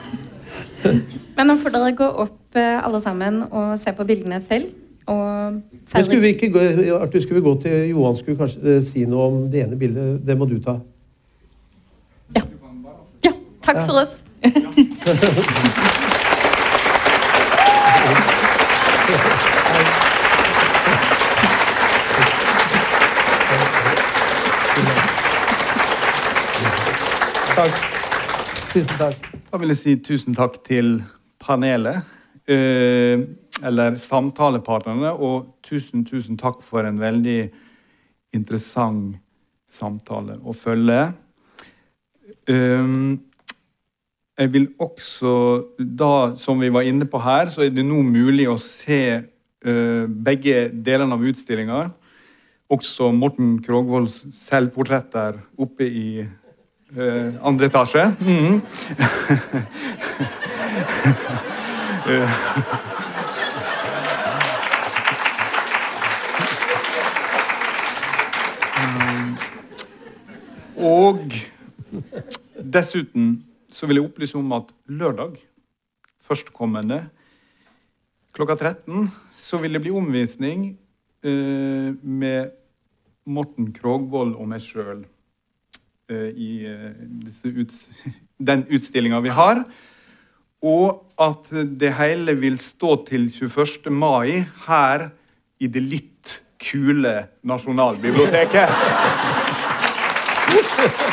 Men nå får dere gå opp eh, alle sammen og se på bildene selv. Og Men skulle vi ikke gå, Arthur, skulle vi gå til Johan skulle kanskje eh, si noe om det ene bildet? Det må du ta. Ja. ja. Takk for oss. Takk. Tusen takk. Da vil jeg si tusen takk til panelet, eh, eller samtalepartnerne, og tusen, tusen takk for en veldig interessant samtale å følge. Um, jeg vil også, da, som vi var inne på her, så er det nå mulig å se eh, begge delene av utstillinga. Også Morten Krogvolds selvportretter oppe i eh, andre etasje. Mm. Mm. Og dessuten så vil jeg opplyse om at lørdag førstkommende klokka 13 så vil det bli omvisning uh, med Morten Krogvold og meg sjøl i eh, uts den utstillinga vi har. Og at det hele vil stå til 21. mai her i det litt kule Nasjonalbiblioteket.